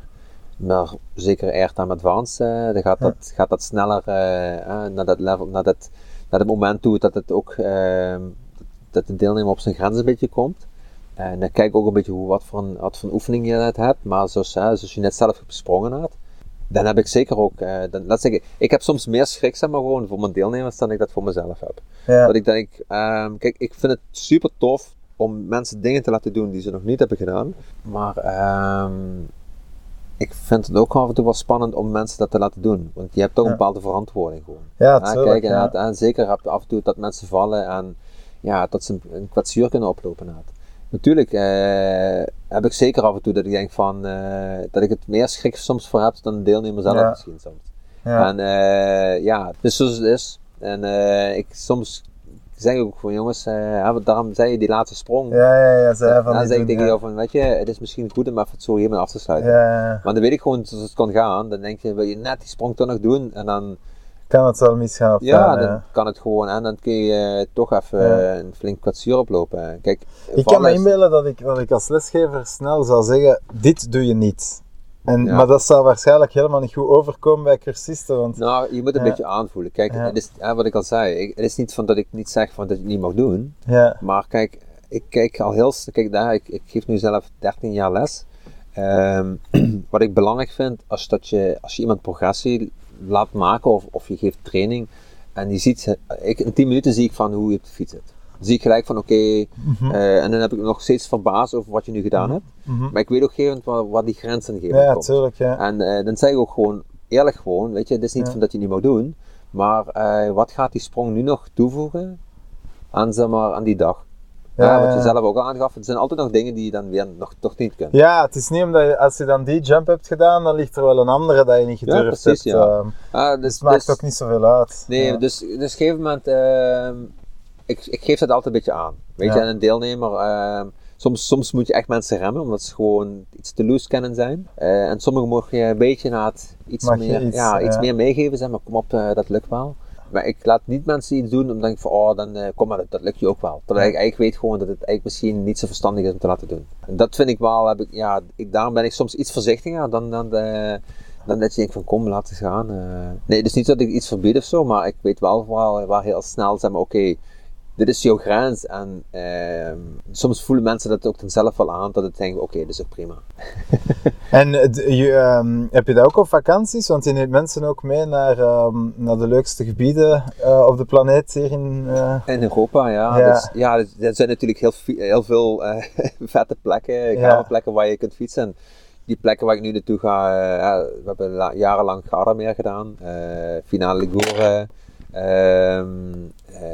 maar zeker airtime advanced, eh, dan gaat dat, gaat dat sneller eh, naar dat level, naar dat, naar het moment toe dat het ook, eh, dat de deelnemer op zijn grens een beetje komt. En dan kijk ook een beetje hoe, wat, voor een, wat voor een oefening je net hebt, maar zoals, zoals je net zelf besprongen had, dan heb ik zeker ook, eh, dan, laat zeggen, ik heb soms meer schrik zeg maar, gewoon voor mijn deelnemers dan ik dat voor mezelf heb. Ja, Dat ik denk, ehm, kijk, ik vind het super tof om mensen dingen te laten doen die ze nog niet hebben gedaan. Maar ehm, ik vind het ook af en toe wel spannend om mensen dat te laten doen. Want je hebt toch een bepaalde verantwoording gewoon. ja, tuurlijk, kijk, ja. inderdaad, en zeker heb je af en toe dat mensen vallen en ja, dat ze een, een kwetsuur kunnen oplopen. inderdaad. Natuurlijk eh, heb ik zeker af en toe dat ik denk van, eh, dat ik het meer schrik soms voor heb dan een deelnemer zelf Ja. misschien soms. Ja. En eh, ja, dus zoals het is. En ik soms zeg ik ook van jongens, ja, want daarom zei je die laatste sprong. ja, ja, ja, zij van dan zeg ik tegen ja. jou van, weet je, het is misschien goed om even het zo hiermee af te sluiten. Ja, ja, Maar dan weet ik gewoon zoals het kan gaan. Dan denk je, wil je net die sprong toch nog doen? En dan, kan het wel misgaan ja, gaan, dan kan het gewoon. En dan kun je eh, toch even Ja. eh, een flink kwetsuur oplopen. Kijk, Ik kan me inbeelden dat ik, dat ik als lesgever snel zou zeggen, dit doe je niet. En, Ja. Maar dat zal waarschijnlijk helemaal niet goed overkomen bij cursisten, want Nou, je moet een Ja. beetje aanvoelen. Kijk, Ja. het is, wat ik al zei, ik- het is niet van dat ik niet zeg van dat je het niet mag doen. ja, Maar kijk, ik kijk al heel kijk daar, ik, ik geef nu zelf 13 jaar les. Ehm, wat ik belangrijk vind, als, dat je, als je iemand progressie laat maken of, of je geeft training en je ziet, ik, in 10 minuten zie ik van hoe je op de fiets zit. Zie ik gelijk van oké, eh, en dan heb ik nog steeds verbaasd over wat je nu gedaan hebt. Mhm. Maar ik weet ook gegeven waar, waar die gegeven moment ja, komt. tuurlijk, ja. En eh, dan zeg ik ook gewoon, eerlijk gewoon, weet je, het is niet Ja. van dat je niet mag doen, maar eh, wat gaat die sprong nu nog toevoegen aan, zeg maar, aan die dag? Ja, wat je zelf ook aangaf, er zijn altijd nog dingen die je dan weer nog toch niet kunt. Ja, het is niet omdat je, als je dan die jump hebt gedaan, dan ligt er wel een andere dat je niet Ja, gedurfd precies, hebt. ja. Ah, dus het maakt dus- ook niet zoveel uit. Nee, Ja. dus, dus op een gegeven moment, ehm, ik, ik geef dat altijd een beetje aan. Weet je, en een deelnemer, ehm, soms, soms moet je echt mensen remmen, omdat ze gewoon iets te loose kennen zijn. Eh, en sommigen mag je een beetje na het iets, Mag meer, iets, ja, iets meer meegeven, zeg maar, kom op, eh, dat lukt wel. Maar ik laat niet mensen iets doen omdat ik van, oh, dan eh, kom maar, dat, dat lukt je ook wel. Terwijl ik eigenlijk weet gewoon dat het eigenlijk misschien niet zo verstandig is om te laten doen. En dat vind ik wel, heb ik, ja, ik, daarom ben ik soms iets voorzichtiger dan, dan, dan dat je denkt van, kom, laat het gaan. nee, is niet dat ik iets verbied of zo, maar ik weet wel waar, waar heel snel, zeg maar, oké, dit is jouw grens. En ehm, soms voelen mensen dat ook dan zelf wel aan, dat het denken, oké, dit is ook prima. En eh, je, ehm, heb je dat ook op vakanties? Want je neemt mensen ook mee naar, ehm, naar de leukste gebieden eh, op de planeet hier in... eh, In Europa, ja. Ja. Dus, ja, dus er zijn natuurlijk heel, heel veel eh, vette plekken, Ja. plekken waar je kunt fietsen. En die plekken waar ik nu naartoe ga, we hebben la- jarenlang Gardameer gedaan, Finale Ligure,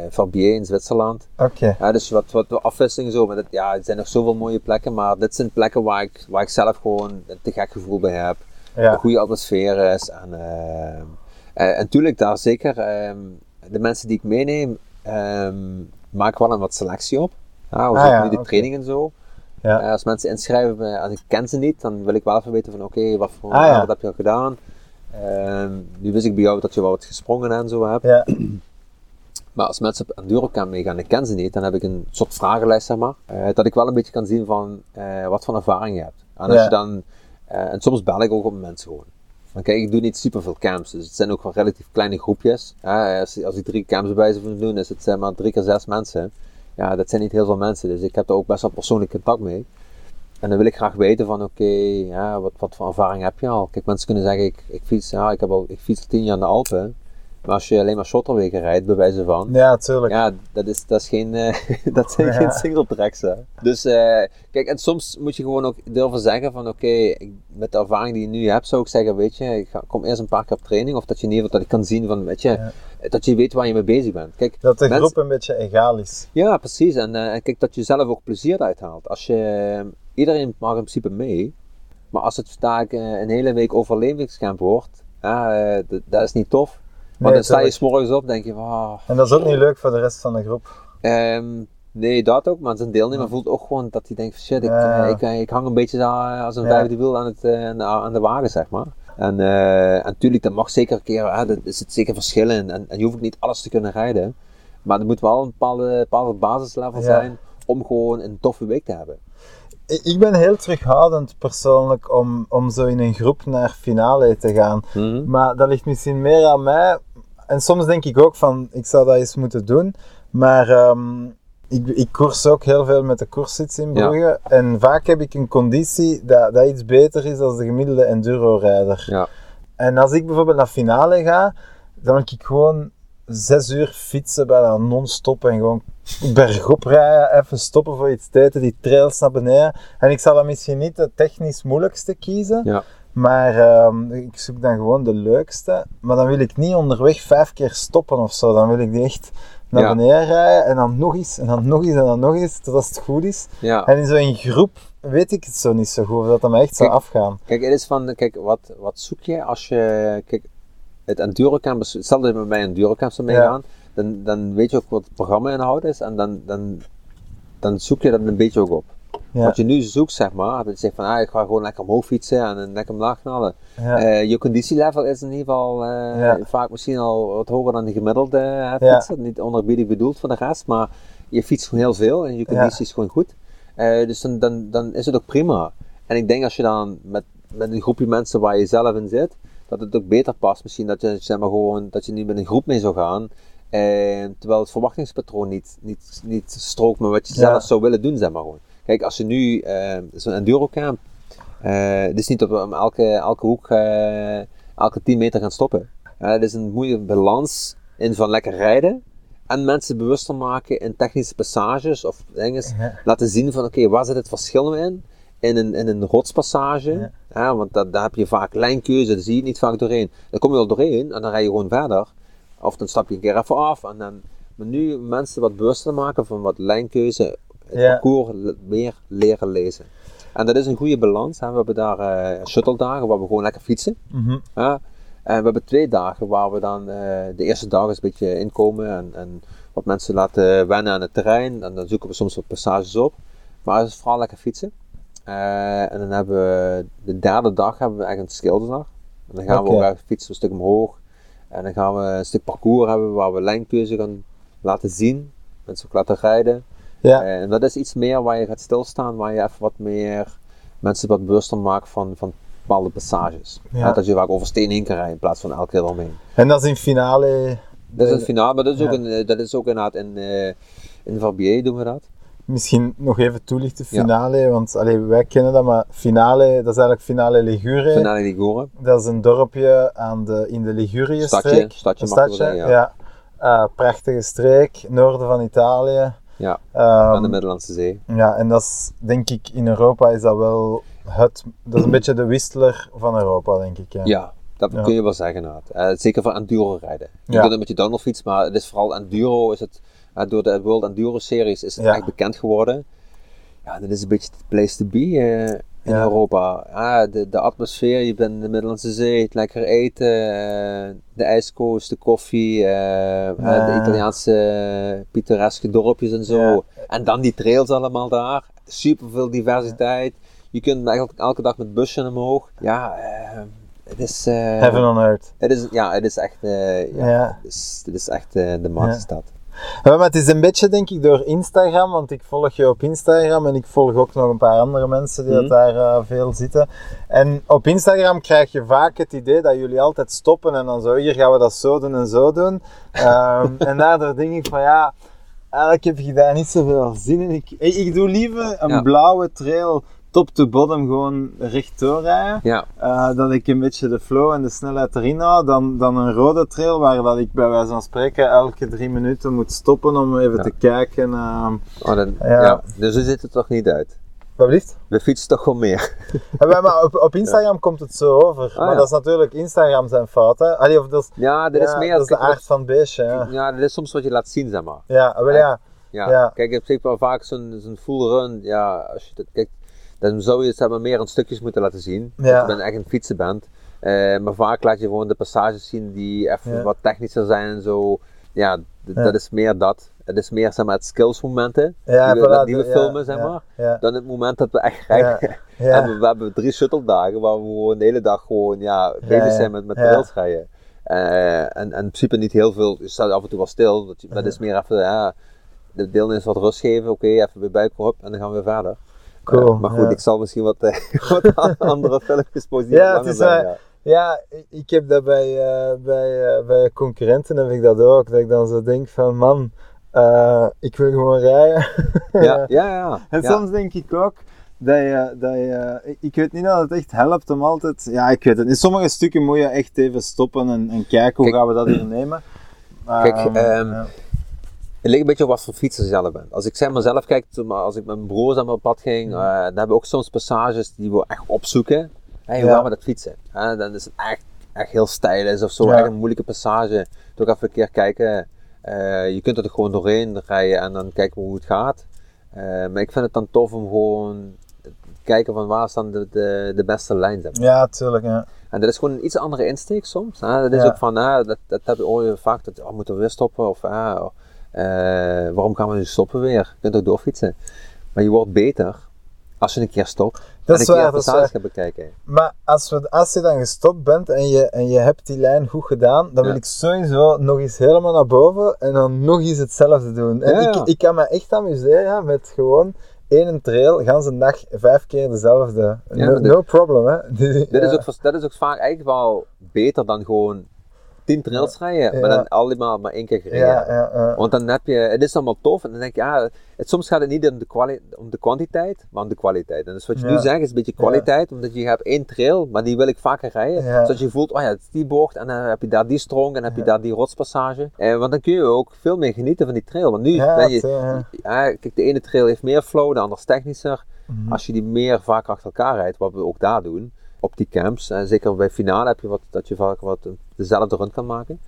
Verbier in Zwitserland. Oké. Ja, dus wat, wat afwisseling zo, maar dat, ja, er zijn nog zoveel mooie plekken, maar dit zijn plekken waar ik, waar ik zelf gewoon een te gek gevoel bij heb Ja. een goede atmosfeer is. En, eh, en natuurlijk daar zeker, ehm, de mensen die ik meeneem, ehm maak wel een wat selectie op. Ja, hoe Ah, zit ja, nu de oké. training en zo. Ja. Eh, als mensen inschrijven, als ik ken ze niet, dan wil ik wel even weten van oké, wat voor Ah, ja. wat heb je al gedaan. Ehm, nu wist ik bij jou dat je wel wat gesprongen en zo hebt. Ja. Maar als mensen op Endurocamp meegaan en ik ken ze niet, dan heb ik een soort vragenlijst, zeg maar. eh, dat ik wel een beetje kan zien van eh, wat voor ervaring je hebt. En als Ja. je dan, eh, en soms bel ik ook op mensen gewoon. Want kijk, ik doe niet super veel camps, dus het zijn ook gewoon relatief kleine groepjes. Als, als ik drie camps bij zou doen, is het zeg maar drie keer zes mensen. Ja, dat zijn niet heel veel mensen, dus ik heb er ook best wel persoonlijk contact mee. En dan wil ik graag weten van, oké, ja, wat, wat voor ervaring heb je al? Kijk, mensen kunnen zeggen, ik, ik fiets, ja, ik heb al, ik fiets tien jaar in de Alpen. Maar als je alleen maar shotterwegen rijdt, bij wijze van, Ja, tuurlijk. ja, dat, is, dat, is geen, eh, dat zijn Ja. geen single tracks. Hè. Dus eh, kijk, en soms moet je gewoon ook durven zeggen van oké, met de ervaring die je nu hebt, zou ik zeggen, weet je, ik ga, kom eerst een paar keer op training. Of dat je in ieder geval dat ik kan zien van, weet je, Ja. dat je weet waar je mee bezig bent. Kijk, Dat de mensen- groep een beetje egaal is. ja, precies. En eh, kijk, dat je zelf ook plezier eruit haalt. Als je, iedereen mag in principe mee. Maar als het daar eh, een hele week overlevingskamp wordt, ja, eh, dat is niet tof. Maar Nee, dan sta je s'morgens op denk je van, En dat is ook niet leuk voor de rest van de groep. Ehm, nee, dat ook, maar zijn deelnemer voelt ook gewoon dat hij denkt: shit, ik, Ja. eh, ik, ik hang een beetje zo- als een Ja. vijfde wiel aan, het, aan, de, wagen, zeg maar. En, natuurlijk, dat mag zeker een keer, hè, er zit zeker verschillen in. En, en je hoeft ook niet alles te kunnen rijden, maar er moet wel een bepaalde, bepaalde basislevel Ja. zijn om gewoon een toffe week te hebben. Ik ben heel terughoudend persoonlijk om, om zo in een groep naar finale te gaan. Mhm. Maar dat ligt misschien meer aan mij. En soms denk ik ook van, ik zou dat eens moeten doen. Maar ehm, ik, ik koers ook heel veel met de koersits in Ja. Brugge. En vaak heb ik een conditie dat, dat iets beter is dan de gemiddelde enduro-rijder. Ja. En als ik bijvoorbeeld naar finale ga, dan wil ik gewoon zes uur fietsen, bijna non-stop en gewoon bergop rijden, even stoppen voor iets te eten, die trails naar beneden. En ik zal dan misschien niet de technisch moeilijkste kiezen, Ja. maar ehm, ik zoek dan gewoon de leukste. Maar dan wil ik niet onderweg vijf keer stoppen of zo. Dan wil ik die echt naar Ja. beneden rijden en dan nog eens en dan nog eens en dan nog eens, totdat het goed is. Ja. En in zo'n groep weet ik het zo niet zo goed, of dat dat me echt zou Kijk, afgaan. Kijk, het is van, kijk, wat, wat zoek je als je, kijk, het endurocamp, is- stel dat je mij een endurocamp zou Ja. Dan, dan weet je ook wat het programma inhoud is en dan, dan, dan zoek je dat een beetje ook op. Ja. Wat je nu zoekt, zeg maar, dat je zegt van, ah, ik ga gewoon lekker omhoog fietsen en lekker omlaag knallen. Ja. Eh, je conditielevel is in ieder geval eh, Ja. vaak misschien al wat hoger dan de gemiddelde eh, Ja. fietser. Niet onerbiedig bedoeld voor de rest, maar je fietst gewoon heel veel en je conditie is gewoon goed. Dus dan, dan, dan is het ook prima. En ik denk als je dan met, met een groepje mensen waar je zelf in zit, dat het ook beter past. Misschien dat je, zeg maar, gewoon, dat je niet met een groep mee zou gaan. Eh, terwijl het verwachtingspatroon niet, niet, niet strookt met wat je Ja. zelf zou willen doen, zeg maar gewoon. Kijk, als je nu eh, zo'n endurocamp, eh het is niet dat we om elke, elke hoek, eh, elke 10 meter gaan stoppen. Eh, het is een moeilijke balans in van lekker rijden en mensen bewuster maken in technische passages of dingen. Ja. Laten zien van oké, waar zit het verschil in? In een, in een rotspassage, Ja. want dat, daar heb je vaak lijnkeuze, daar zie je niet vaak doorheen. Dan kom je wel doorheen en dan rij je gewoon verder. Of dan stap je een keer even af en dan. Maar nu mensen wat bewuster maken van wat lijnkeuze, het Ja. parcours meer leren lezen. En dat is een goede balans. Hè. We hebben daar eh shuttle dagen waar we gewoon lekker fietsen. Mhm. Ja. En we hebben twee dagen waar we dan, eh, de eerste dag is een beetje inkomen en, en wat mensen laten wennen aan het terrein. En dan zoeken we soms wat passages op. Maar het is vooral lekker fietsen. Eh, en dan hebben we de derde dag hebben we echt een schilderdag. En dan gaan we ook fietsen een stuk omhoog. En dan gaan we een stuk parcours hebben waar we lijnkeuze gaan laten zien. Mensen ook laten rijden. Ja. Eh, en dat is iets meer waar je gaat stilstaan, waar je even wat meer mensen wat bewuster maakt van, van bepaalde passages. Ja. Dat je vaak over steen heen kan rijden in plaats van elke keer omheen. En dat is in finale. Dat is het finale, maar dat is, ook, Ja. eh, dat is ook inderdaad in, eh in Verbier doen we dat. Misschien nog even toelichten, finale, want allee, wij kennen dat, maar finale, dat is eigenlijk finale Ligure. Finale Ligure. Dat is een dorpje aan de, in de Ligurië-streek. Stadje, stadje Een stadje, zeggen, ja. ja. Eh, prachtige streek, noorden van Italië. Ja, Ehm, aan de Middellandse Zee. ja, en dat is, denk ik, in Europa is dat wel het, dat is een beetje de Whistler van Europa, denk ik. Ja. Ja, dat Ja. kun je wel zeggen. Eh, zeker voor enduro rijden. Je kunt het met je downhillfiets, maar het is vooral enduro. Is het, door de World Enduro Series is het Ja. echt bekend geworden. Ja, dat is een beetje de place to be eh, in Ja. Europa. Ah, de, de atmosfeer, je bent in de Middellandse Zee, het lekker eten, eh, de ijskoos, de koffie, eh, eh, de. Italiaanse pittoreske dorpjes en zo. Ja. En dan die trails allemaal daar. Super veel diversiteit. Je kunt eigenlijk elke dag met busje omhoog. Ja, eh, het is. eh, Heaven on Earth. het is, ja, het is echt, eh, ja. Het, is, het is echt eh, de magische stad. Ja, maar het is een beetje denk ik door Instagram, want ik volg je op Instagram en ik volg ook nog een paar andere mensen die Mhm. daar eh, veel zitten. En op Instagram krijg je vaak het idee dat jullie altijd stoppen en dan zo, hier gaan we dat zo doen en zo doen. Ehm, en daardoor denk ik van ja, eigenlijk heb je daar niet zoveel zin in. Ik, ik ik doe liever een Ja. blauwe trail top to bottom gewoon rechtdoor rijden. Ja, Eh, dat ik een beetje de flow en de snelheid erin hou, dan, dan een rode trail waar dat ik bij wijze van spreken elke drie minuten moet stoppen om even Ja. te kijken. ehm oh, dan, Ja. ja. dus zo ziet het toch niet uit. wat blieft? We fietsen toch gewoon meer. Ja, maar op, op Instagram komt het zo over. maar Ah, ja. dat is natuurlijk Instagram zijn fout. Hè? Allee, of dat is, Ja, ja, is meer... dat is de aard van het beestje. Ja, Ja, dit is soms wat je laat zien, zeg maar. ja, wel ja. Ja, kijk, hebt wel vaak zo'n zo'n full run. Ja, als je dat kijkt, dan zou je het maar, meer in stukjes moeten laten zien. Ja. je bent echt een fietsen bent. Eh, maar vaak laat je gewoon de passages zien die even Ja. wat technischer zijn en zo. Ja, dat is meer dat. Het is meer zeg maar, het skillsmomenten Ja, die we, voilà, die we ja, filmen, zeg maar. Dan het moment dat we echt rijden. En we, we hebben drie shuttle dagen waar we gewoon de hele dag gewoon ja, bezig zijn met, met Ja. trails rijden. Eh, en, en in principe niet heel veel, je staat af en toe wel stil. Dat, dat is meer even, ja, de deelnemers wat rust geven, oké, even weer buiken op en dan gaan we weer verder. Cool, maar goed, ik zal misschien wat, wat andere filmpjes die Ja, het is zijn. ja. Ik- heb dat bij, eh, bij, eh, bij concurrenten heb ik dat ook. Dat ik dan zo denk van man, eh, ik wil gewoon rijden. Ja, ja, ja. En ja. soms denk ik ook dat je, dat je ik- weet niet dat het echt helpt om altijd, ja ik weet het, in sommige stukken moet je echt even stoppen en, en kijken hoe Kijk- gaan we dat hier nemen. Kijk, ja. Het ligt een beetje op wat voor fietser je zelf bent. Als ik zeg zelf kijk, toen- maar als ik met mijn broers aan mijn pad ging, eh, dan hebben we ook soms passages die we echt opzoeken. Hey, hoe Ja. gaan we dat fietsen? Dan is het echt, echt heel stijl is of zo, Ja. echt een moeilijke passage. Toch even een keer kijken. Eh, je kunt er gewoon doorheen rijden en dan kijken we hoe het gaat. Eh, maar ik vind het dan tof om gewoon te kijken van waar staan de, de, de beste lijn. zeg maar. ja, tuurlijk. Ja. En dat is gewoon een iets andere insteek soms. Hè? Dat is Ja. ook van, hè, dat, dat heb je je vaak, dat, oh, moeten we weer stoppen? Of waarom gaan we nu stoppen weer? Je kunt ook doorfietsen. Maar je wordt beter als je een keer stopt. Dat en is een keer waar, dat gaat bekijken. Maar als, we, als je dan gestopt bent en je, en je hebt die lijn goed gedaan, dan wil ik sowieso nog eens helemaal naar boven en dan nog eens hetzelfde doen. En Ja, ja. Ik, ik kan me echt amuseren met gewoon één trail, een dag, vijf keer dezelfde. No, problem, hè. Dit, Ja. is ook, dat is ook vaak eigenlijk wel beter dan gewoon tien trails rijden, maar dan allemaal maar één keer gereden. Want dan heb je, het is allemaal tof en dan denk je, ja, het, soms gaat het niet om de, kwali om de kwantiteit, maar om de kwaliteit. En dus wat je nu zegt is een beetje kwaliteit, omdat je hebt één trail, maar die wil ik vaker rijden. Zodat je voelt, oh ja, het is die bocht en dan heb je daar die strong en dan heb je daar die rotspassage. Eh, want dan kun je ook veel meer genieten van die trail. Want nu Ja, ben je, kijk, de ene trail heeft meer flow, de andere is technischer. Mhm. Als je die meer vaak achter elkaar rijdt, wat we ook daar doen, op die camps, en zeker bij finale heb je wat, dat je vaak wat dezelfde run kan maken.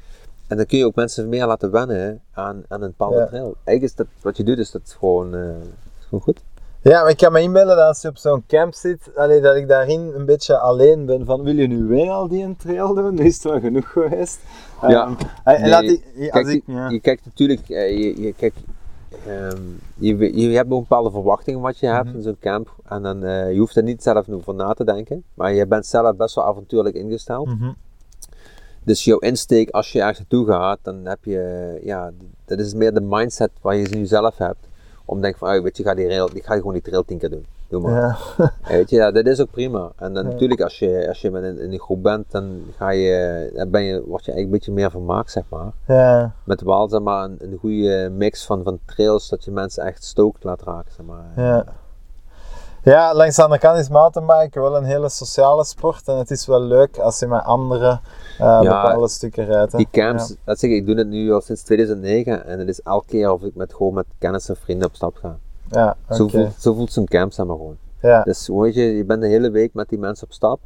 En dan kun je ook mensen meer laten wennen aan, aan een bepaalde Ja. trail. Eigenlijk is dat, wat je doet, is dat gewoon, eh, gewoon goed. Ja, maar ik kan me inbeelden dat als je op zo'n camp zit, allee, dat ik daarin een beetje alleen ben van wil je nu weer al die een trail doen? Nu is het wel genoeg geweest. Ja. En Nee, laat ik, als Kijk, ik, je, ja. je kijkt natuurlijk, eh, je, je, kijkt, ehm, je, je hebt ook een bepaalde verwachting wat je hebt Mhm. in zo'n camp. En dan, eh, je hoeft er niet zelf over na te denken. Maar je bent zelf best wel avontuurlijk ingesteld. Mhm. Dus jouw insteek als je ergens naartoe gaat, dan heb je, ja, dat is meer de mindset waar je nu zelf hebt. Om te denken van, oh, weet je, ik ga, die rail, ik ga gewoon die trail tien keer doen. Doe maar. Ja. Eh, Weet je, ja, dat is ook prima. En dan Ja. natuurlijk, als je, als je met een, in een groep bent, dan, ga je, dan ben je, word je eigenlijk een beetje meer vermaakt, zeg maar. ja. Met wel, zeg maar, een, een goede mix van, van trails, dat je mensen echt stookt laat raken, zeg maar. Ja. Ja, langs de andere kant is mountainbiken wel een hele sociale sport en het is wel leuk als je met anderen eh, Ja, bepaalde stukken rijdt. hè. Die camps, dat zeg ik, ik doe het nu al sinds 2009 en het is elke keer of ik met, gewoon met kennis en vrienden op stap ga. Ja, ja Zo, voelt, zo voelt zo'n camp, zeg maar gewoon. Ja. Dus weet je, je bent de hele week met die mensen op stap.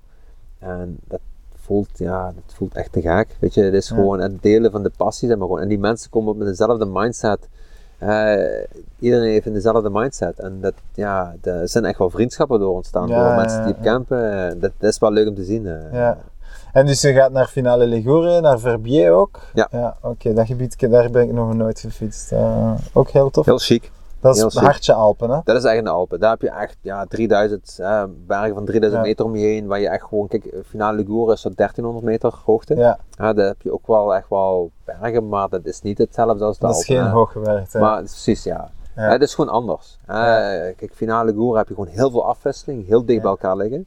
En dat voelt, ja, dat voelt echt te gek. Weet je, het is gewoon het delen van de passie, zeg maar gewoon. En die mensen komen met dezelfde mindset. Eh, iedereen heeft dezelfde mindset. En dat, ja, er zijn echt wel vriendschappen door ontstaan. Ja, door mensen die op campen. Dat, dat is wel leuk om te zien. eh. Ja. En dus je gaat naar Finale Ligure, naar Verbier ook? Ja. Ja, oké, dat gebied, daar ben ik nog nooit gefietst. Eh, ook heel tof. Heel chic. Dat is het ziek. hartje Alpen, hè? Dat is echt in de Alpen. Daar heb je echt ja, 3000 eh, bergen van 3000 Ja. meter om je heen. Waar je echt gewoon, kijk, Finale Ligure is zo'n 1300 meter hoogte. Ja, Ja, daar heb je ook wel echt wel bergen, maar dat is niet hetzelfde als de dat is Alpen. geen hè. hooggewerkt. hè. Maar precies, ja. Het is gewoon anders. Kijk, Finale Ligure heb je gewoon heel veel afwisseling, heel dicht bij elkaar liggen.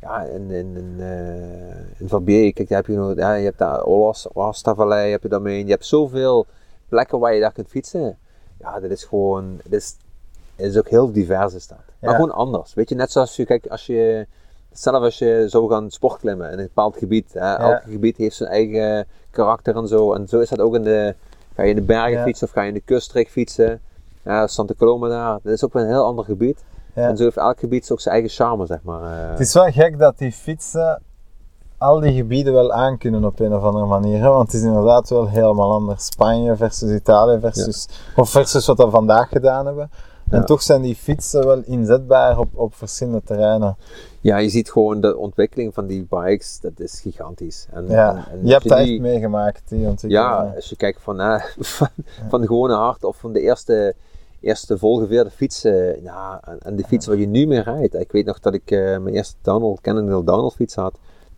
Ja, in, in, in, eh, in Verbier, kijk, daar heb je, ja, je hebt daar Olas, Oastavallei, heb je daarmee. Je hebt zoveel plekken waar je daar kunt fietsen. Ja, dit is gewoon, dit is, is ook heel divers is dat. Maar Ja. gewoon anders. Weet je, net zoals je, kijk, als je, zelf als je zou gaan sportklimmen in een bepaald gebied. Hè, Elk gebied heeft zijn eigen karakter en zo. En zo is dat ook in de, ga je in de bergen fietsen of ga je in de kuststreek fietsen. Ja, Santa Coloma daar, dat is ook weer een heel ander gebied. En zo heeft elk gebied ook zijn eigen charme, zeg maar. eh. Het is wel gek dat die fietsen al die gebieden wel aankunnen op een of andere manier. Hè? Want het is inderdaad wel helemaal anders. Spanje versus Italië versus, of versus wat we vandaag gedaan hebben. En Ja. toch zijn die fietsen wel inzetbaar op, op verschillende terreinen. Ja, je ziet gewoon de ontwikkeling van die bikes, dat is gigantisch. En, Ja, en- en je hebt dat die- echt meegemaakt, die ontwikkeling. Ja, als je kijkt van, eh, van, van de gewone hart of van de eerste, eerste volgeveerde fietsen, ja, en, en de fiets waar je nu mee rijdt. Ik weet nog dat ik eh, mijn eerste downhill, Cannondale downhill fiets had.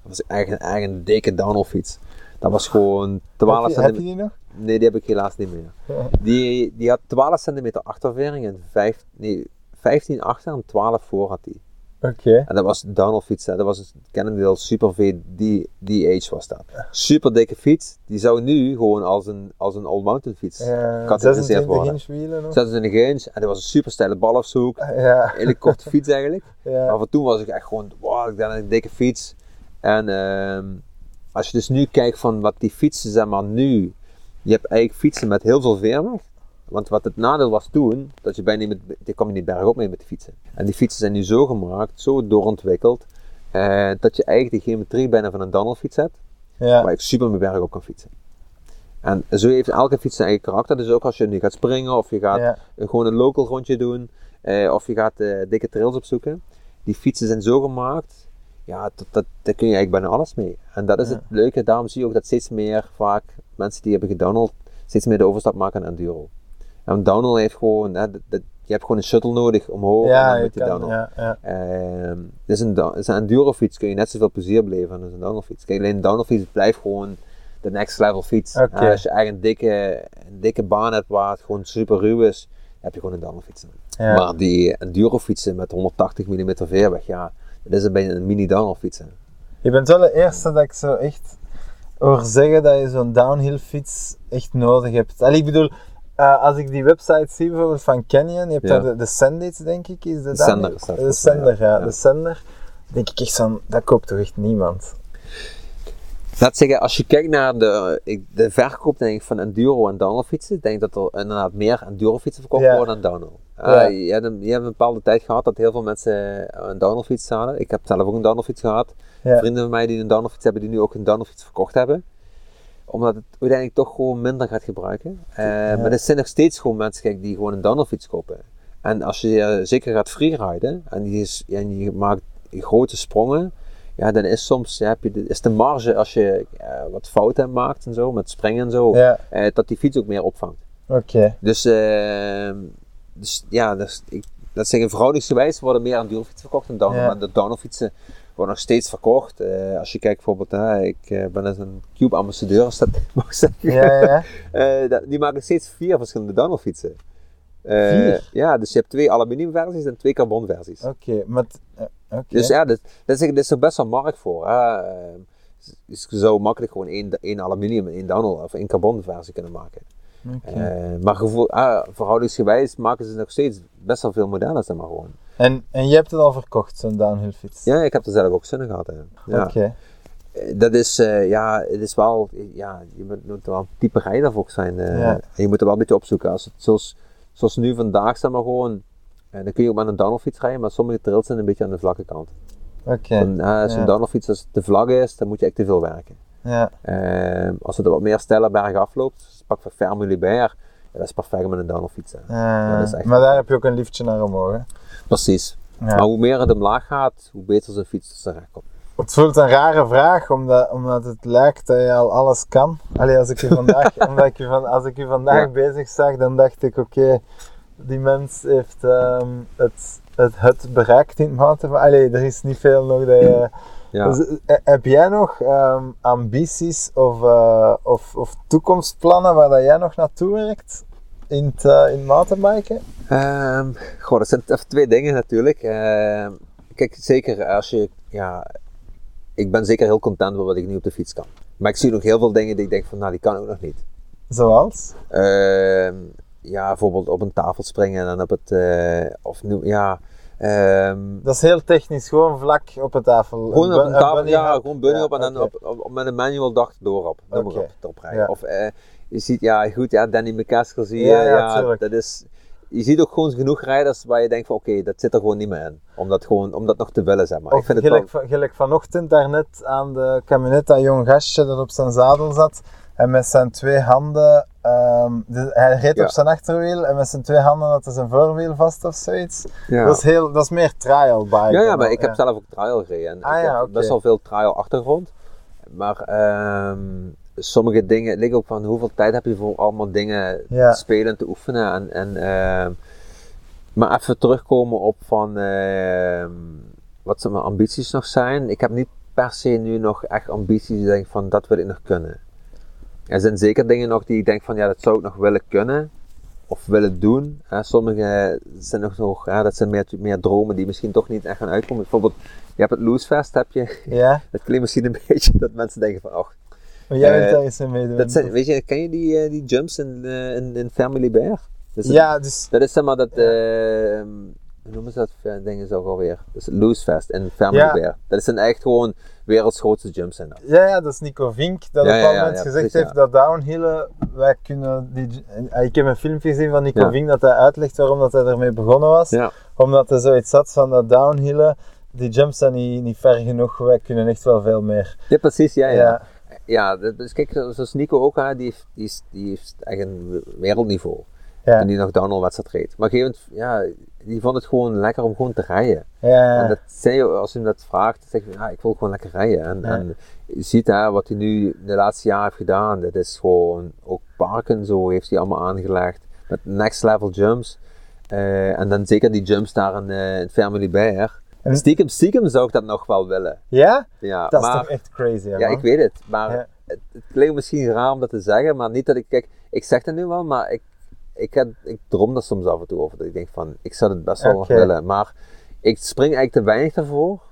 Dat was een, eigenlijk een dikke downhill fiets. Dat was gewoon 12 heb, je, heb je centimeter. die nog? Nee, die heb ik helaas niet meer. Die, die had 12 centimeter achtervering en 5, nee, 15 achter en 12 voor had die. Oké. En dat was downhill fiets, hè. dat was een Cannondale Super V D- DH was dat. Super dikke fiets, die zou nu gewoon als een, als een all mountain fiets gecategoriseerd 26 worden. inch wielen nog? 26 inch en dat was een super steile balafzoek, Ja, hele korte fiets eigenlijk. ja. Maar voor toen was ik echt gewoon, wow, ik dacht een dikke fiets. En ehm, als je dus nu kijkt van wat die fietsen, zeg maar nu, je hebt eigenlijk fietsen met heel veel veerweg. Want wat het nadeel was toen, dat je bijna niet met, je kwam niet bergop mee met de fietsen. En die fietsen zijn nu zo gemaakt, zo doorontwikkeld, eh, dat je eigenlijk de geometrie bijna van een downhillfiets hebt, ja. waar je super mee bergop kan fietsen. En zo heeft elke fiets zijn eigen karakter. Dus ook als je nu gaat springen of je gaat ja. gewoon een local rondje doen. eh, of je gaat eh, dikke trails opzoeken. Die fietsen zijn zo gemaakt. Ja, dat, dat, daar kun je eigenlijk bijna alles mee. En dat is Ja. het leuke. Daarom zie je ook dat steeds meer vaak mensen die hebben gedownload, steeds meer de overstap maken naar enduro. En downhill heeft gewoon, hè, dat, dat- je hebt gewoon een shuttle nodig omhoog en Ja, dan je moet je kan, downhill. ja, ja. Ehm, dus een, dus een enduro fiets kun je net zoveel plezier beleven als een downhill fiets. Kijk, alleen een downhill fiets blijft gewoon de next level fiets. Als je eigenlijk een dikke, een dikke baan hebt waar het gewoon super ruw is, dan heb je gewoon een downhill fiets. Maar die enduro fietsen met 180 mm veerweg, ja, dat is een beetje een mini downhill fietsen. Je bent wel de eerste dat ik zo echt hoor zeggen dat je zo'n downhill fiets echt nodig hebt. Allee, ik bedoel, eh, als ik die website zie bijvoorbeeld van Canyon, je hebt Ja. daar de, de denk ik, is de, is dat De Sander, ja. ja. De Sander. denk ik echt van, dat koopt toch echt niemand? Laat zeggen, als je kijkt naar de, de verkoop denk ik, van enduro en downhill fietsen, denk ik dat er inderdaad meer enduro fietsen verkocht Ja. worden dan downhill. Uh, Ja. je, hebt een, je hebt een bepaalde tijd gehad dat heel veel mensen een downhill fiets hadden. Ik heb zelf ook een downhill fiets gehad. Ja. Vrienden van mij die een downhill fiets hebben, die nu ook een downhill fiets verkocht hebben. Omdat het uiteindelijk toch gewoon minder gaat gebruiken. Eh, Maar er zijn nog steeds gewoon mensen kijk, die gewoon een downhill fiets kopen. En als je eh, zeker gaat freeriden en is, en je maakt grote sprongen, ja, dan is soms ja, heb je de, is de marge als je eh, wat fouten maakt en zo, met springen en zo, dat die fiets ook meer opvangt. oké. Dus, eh, dus ja, dus, ik, dat zeggen verhoudingsgewijs worden meer aan duurfietsen verkocht dan downhill. Ja. Maar de downhillfietsen worden nog steeds verkocht. Eh, als je kijkt bijvoorbeeld, ik eh, ben eens een Cube ambassadeur, als dat mag ik zeggen. Ja, ja. Eh, dat- die maken steeds vier verschillende downhillfietsen. Vier? Ja, dus je hebt twee aluminiumversies en twee carbonversies. Oké, maar... Dus ja, dat, dat, is, dat is er best wel markt voor. Hè. Dus je zou makkelijk gewoon één, één aluminium en één downhill of één carbon versie kunnen maken. Eh, maar gevoel, ah, verhoudingsgewijs maken ze nog steeds best wel veel modellen, zeg maar gewoon. En, en je hebt het al verkocht, zo'n downhill fiets? Ja, ik heb er zelf ook zin in gehad. Ja. Oké. Eh, Dat is, eh, ja, het is wel, ja, je moet, moet er wel een type rijder voor zijn. Ja. En je moet er wel een beetje opzoeken. Als het, zoals, zoals nu vandaag, zeg maar gewoon, dan kun je ook met een downhillfiets rijden, maar sommige trails zijn een beetje aan de vlakke kant. Oké. Van, eh, Zo'n Ja. downhillfiets, als het te vlak is, dan moet je echt te veel werken. Ja. Eh, als het er wat meer steiler berg afloopt, dus pak Fermulibert, ja, dat is perfect met een echt maar daar heb je ook een liftje naar omhoog. Hè? Precies. Maar hoe meer het omlaag gaat, hoe beter zijn fiets terecht komt. Het voelt een rare vraag, omdat, omdat het lijkt dat je al alles kan. Allee, als ik je vandaag, omdat ik je van, als ik je vandaag bezig zag, dan dacht ik, oké, die mens heeft ehm, het, het, het bereikt in het mountainbiken. Allee, er is niet veel nog dat je... Ja. Dus, eh, heb jij nog ehm, ambities of, eh, of, of toekomstplannen waar dat jij nog naartoe werkt in het, eh, in mountainbiken? Ehm, goh, dat zijn even twee dingen natuurlijk. Ehm, kijk, zeker als je, ja, ik ben zeker heel content met wat ik nu op de fiets kan. Maar ik zie nog heel veel dingen die ik denk van, nou, die kan ook nog niet. Zoals? Ja, bijvoorbeeld op een tafel springen en dan op het, of nu, ja, ehm, Dat is heel technisch, gewoon vlak op de tafel. Gewoon op een tafel, ja, gewoon bunny op en dan op, op, met een manual dag door op. Op, erop rijden. Of eh, je ziet, ja goed, ja, Danny McCaskill zie je, Ja, dat is, je ziet ook gewoon genoeg rijders waar je denkt van oké, dat zit er gewoon niet meer in. Om dat gewoon, om dat nog te willen, zeg maar. Of ik vind het wel, gelijk, van- gelijk vanochtend daarnet aan de kabinet, dat jong gastje dat op zijn zadel zat. En met zijn twee handen, ehm, de- hij reed Ja. op zijn achterwiel en met zijn twee handen had hij zijn voorwiel vast of zoiets. ja. Dat, is heel, dat is meer trial bike. ja, ja, maar ik heb zelf ook trial gereden. En Ah, ik ja, heb best wel veel trial achtergrond. Maar ehm, sommige dingen, het ligt ook van hoeveel tijd heb je voor allemaal dingen te spelen en te oefenen. En, en, ehm, maar even terugkomen op van wat zijn mijn ambities nog zijn. Ik heb niet per se nu nog echt ambities die denk van dat wil ik nog kunnen. Er zijn zeker dingen nog die ik denk van ja, dat zou ik nog willen kunnen of willen doen. Hè, sommige zijn nog, nog ja, dat zijn meer, meer dromen die misschien toch niet echt gaan uitkomen. Bijvoorbeeld, je hebt het Loosefest, heb je. Ja, Dat klinkt misschien een beetje dat mensen denken van, oh, maar jij Eh, wilt daar eens in meedoen. dat zijn, weet je, ken je die, eh, die jumps in, eh, in, in Family Bear? Dus ja, dus Dat is zeg maar dat, eh, hoe noemen ze dat eh, dingen zo alweer? Dat is Loosefest in Family Ja. Bear. Dat zijn echt gewoon werelds grootste jumps dat. Ja, ja, dat is Nico Vink dat Ja, op ja, ja, moment gezegd precies, heeft dat downhillen, wij kunnen die, en ik heb een filmpje gezien van Nico. Vink dat hij uitlegt waarom dat hij ermee begonnen was. Omdat hij zoiets had van dat downhillen, die jumps zijn niet, niet ver genoeg, wij kunnen echt wel veel meer. Ja, precies, ja, ja. Ja. Dus kijk, zoals Nico ook, hè, die, heeft, die, is, die heeft echt een wereldniveau. Ja. Toen die nog downhill wedstrijd reed. Maar gegeven ja, die vond het gewoon lekker om gewoon te rijden. Ja, En dat zei als je hem dat vraagt, dan zeg je, ja, ik wil gewoon lekker rijden. En, Ja. en je ziet hè, wat hij nu de laatste jaar heeft gedaan. Dat is gewoon, ook parken zo heeft hij allemaal aangelegd. Met next level jumps. Eh, en dan zeker die jumps daar in, eh, in Family Bear. En- Stiekem, stiekem zou ik dat nog wel willen. ja? Ja, Dat is toch echt crazy, hè, ja, ik weet het. Maar het, het klinkt misschien raar om dat te zeggen. Maar niet dat ik, kijk, ik zeg het nu wel, maar ik, ik, heb, ik droom er soms af en toe over. Dat ik denk van, ik zou het best wel willen. Maar ik spring eigenlijk te weinig ervoor.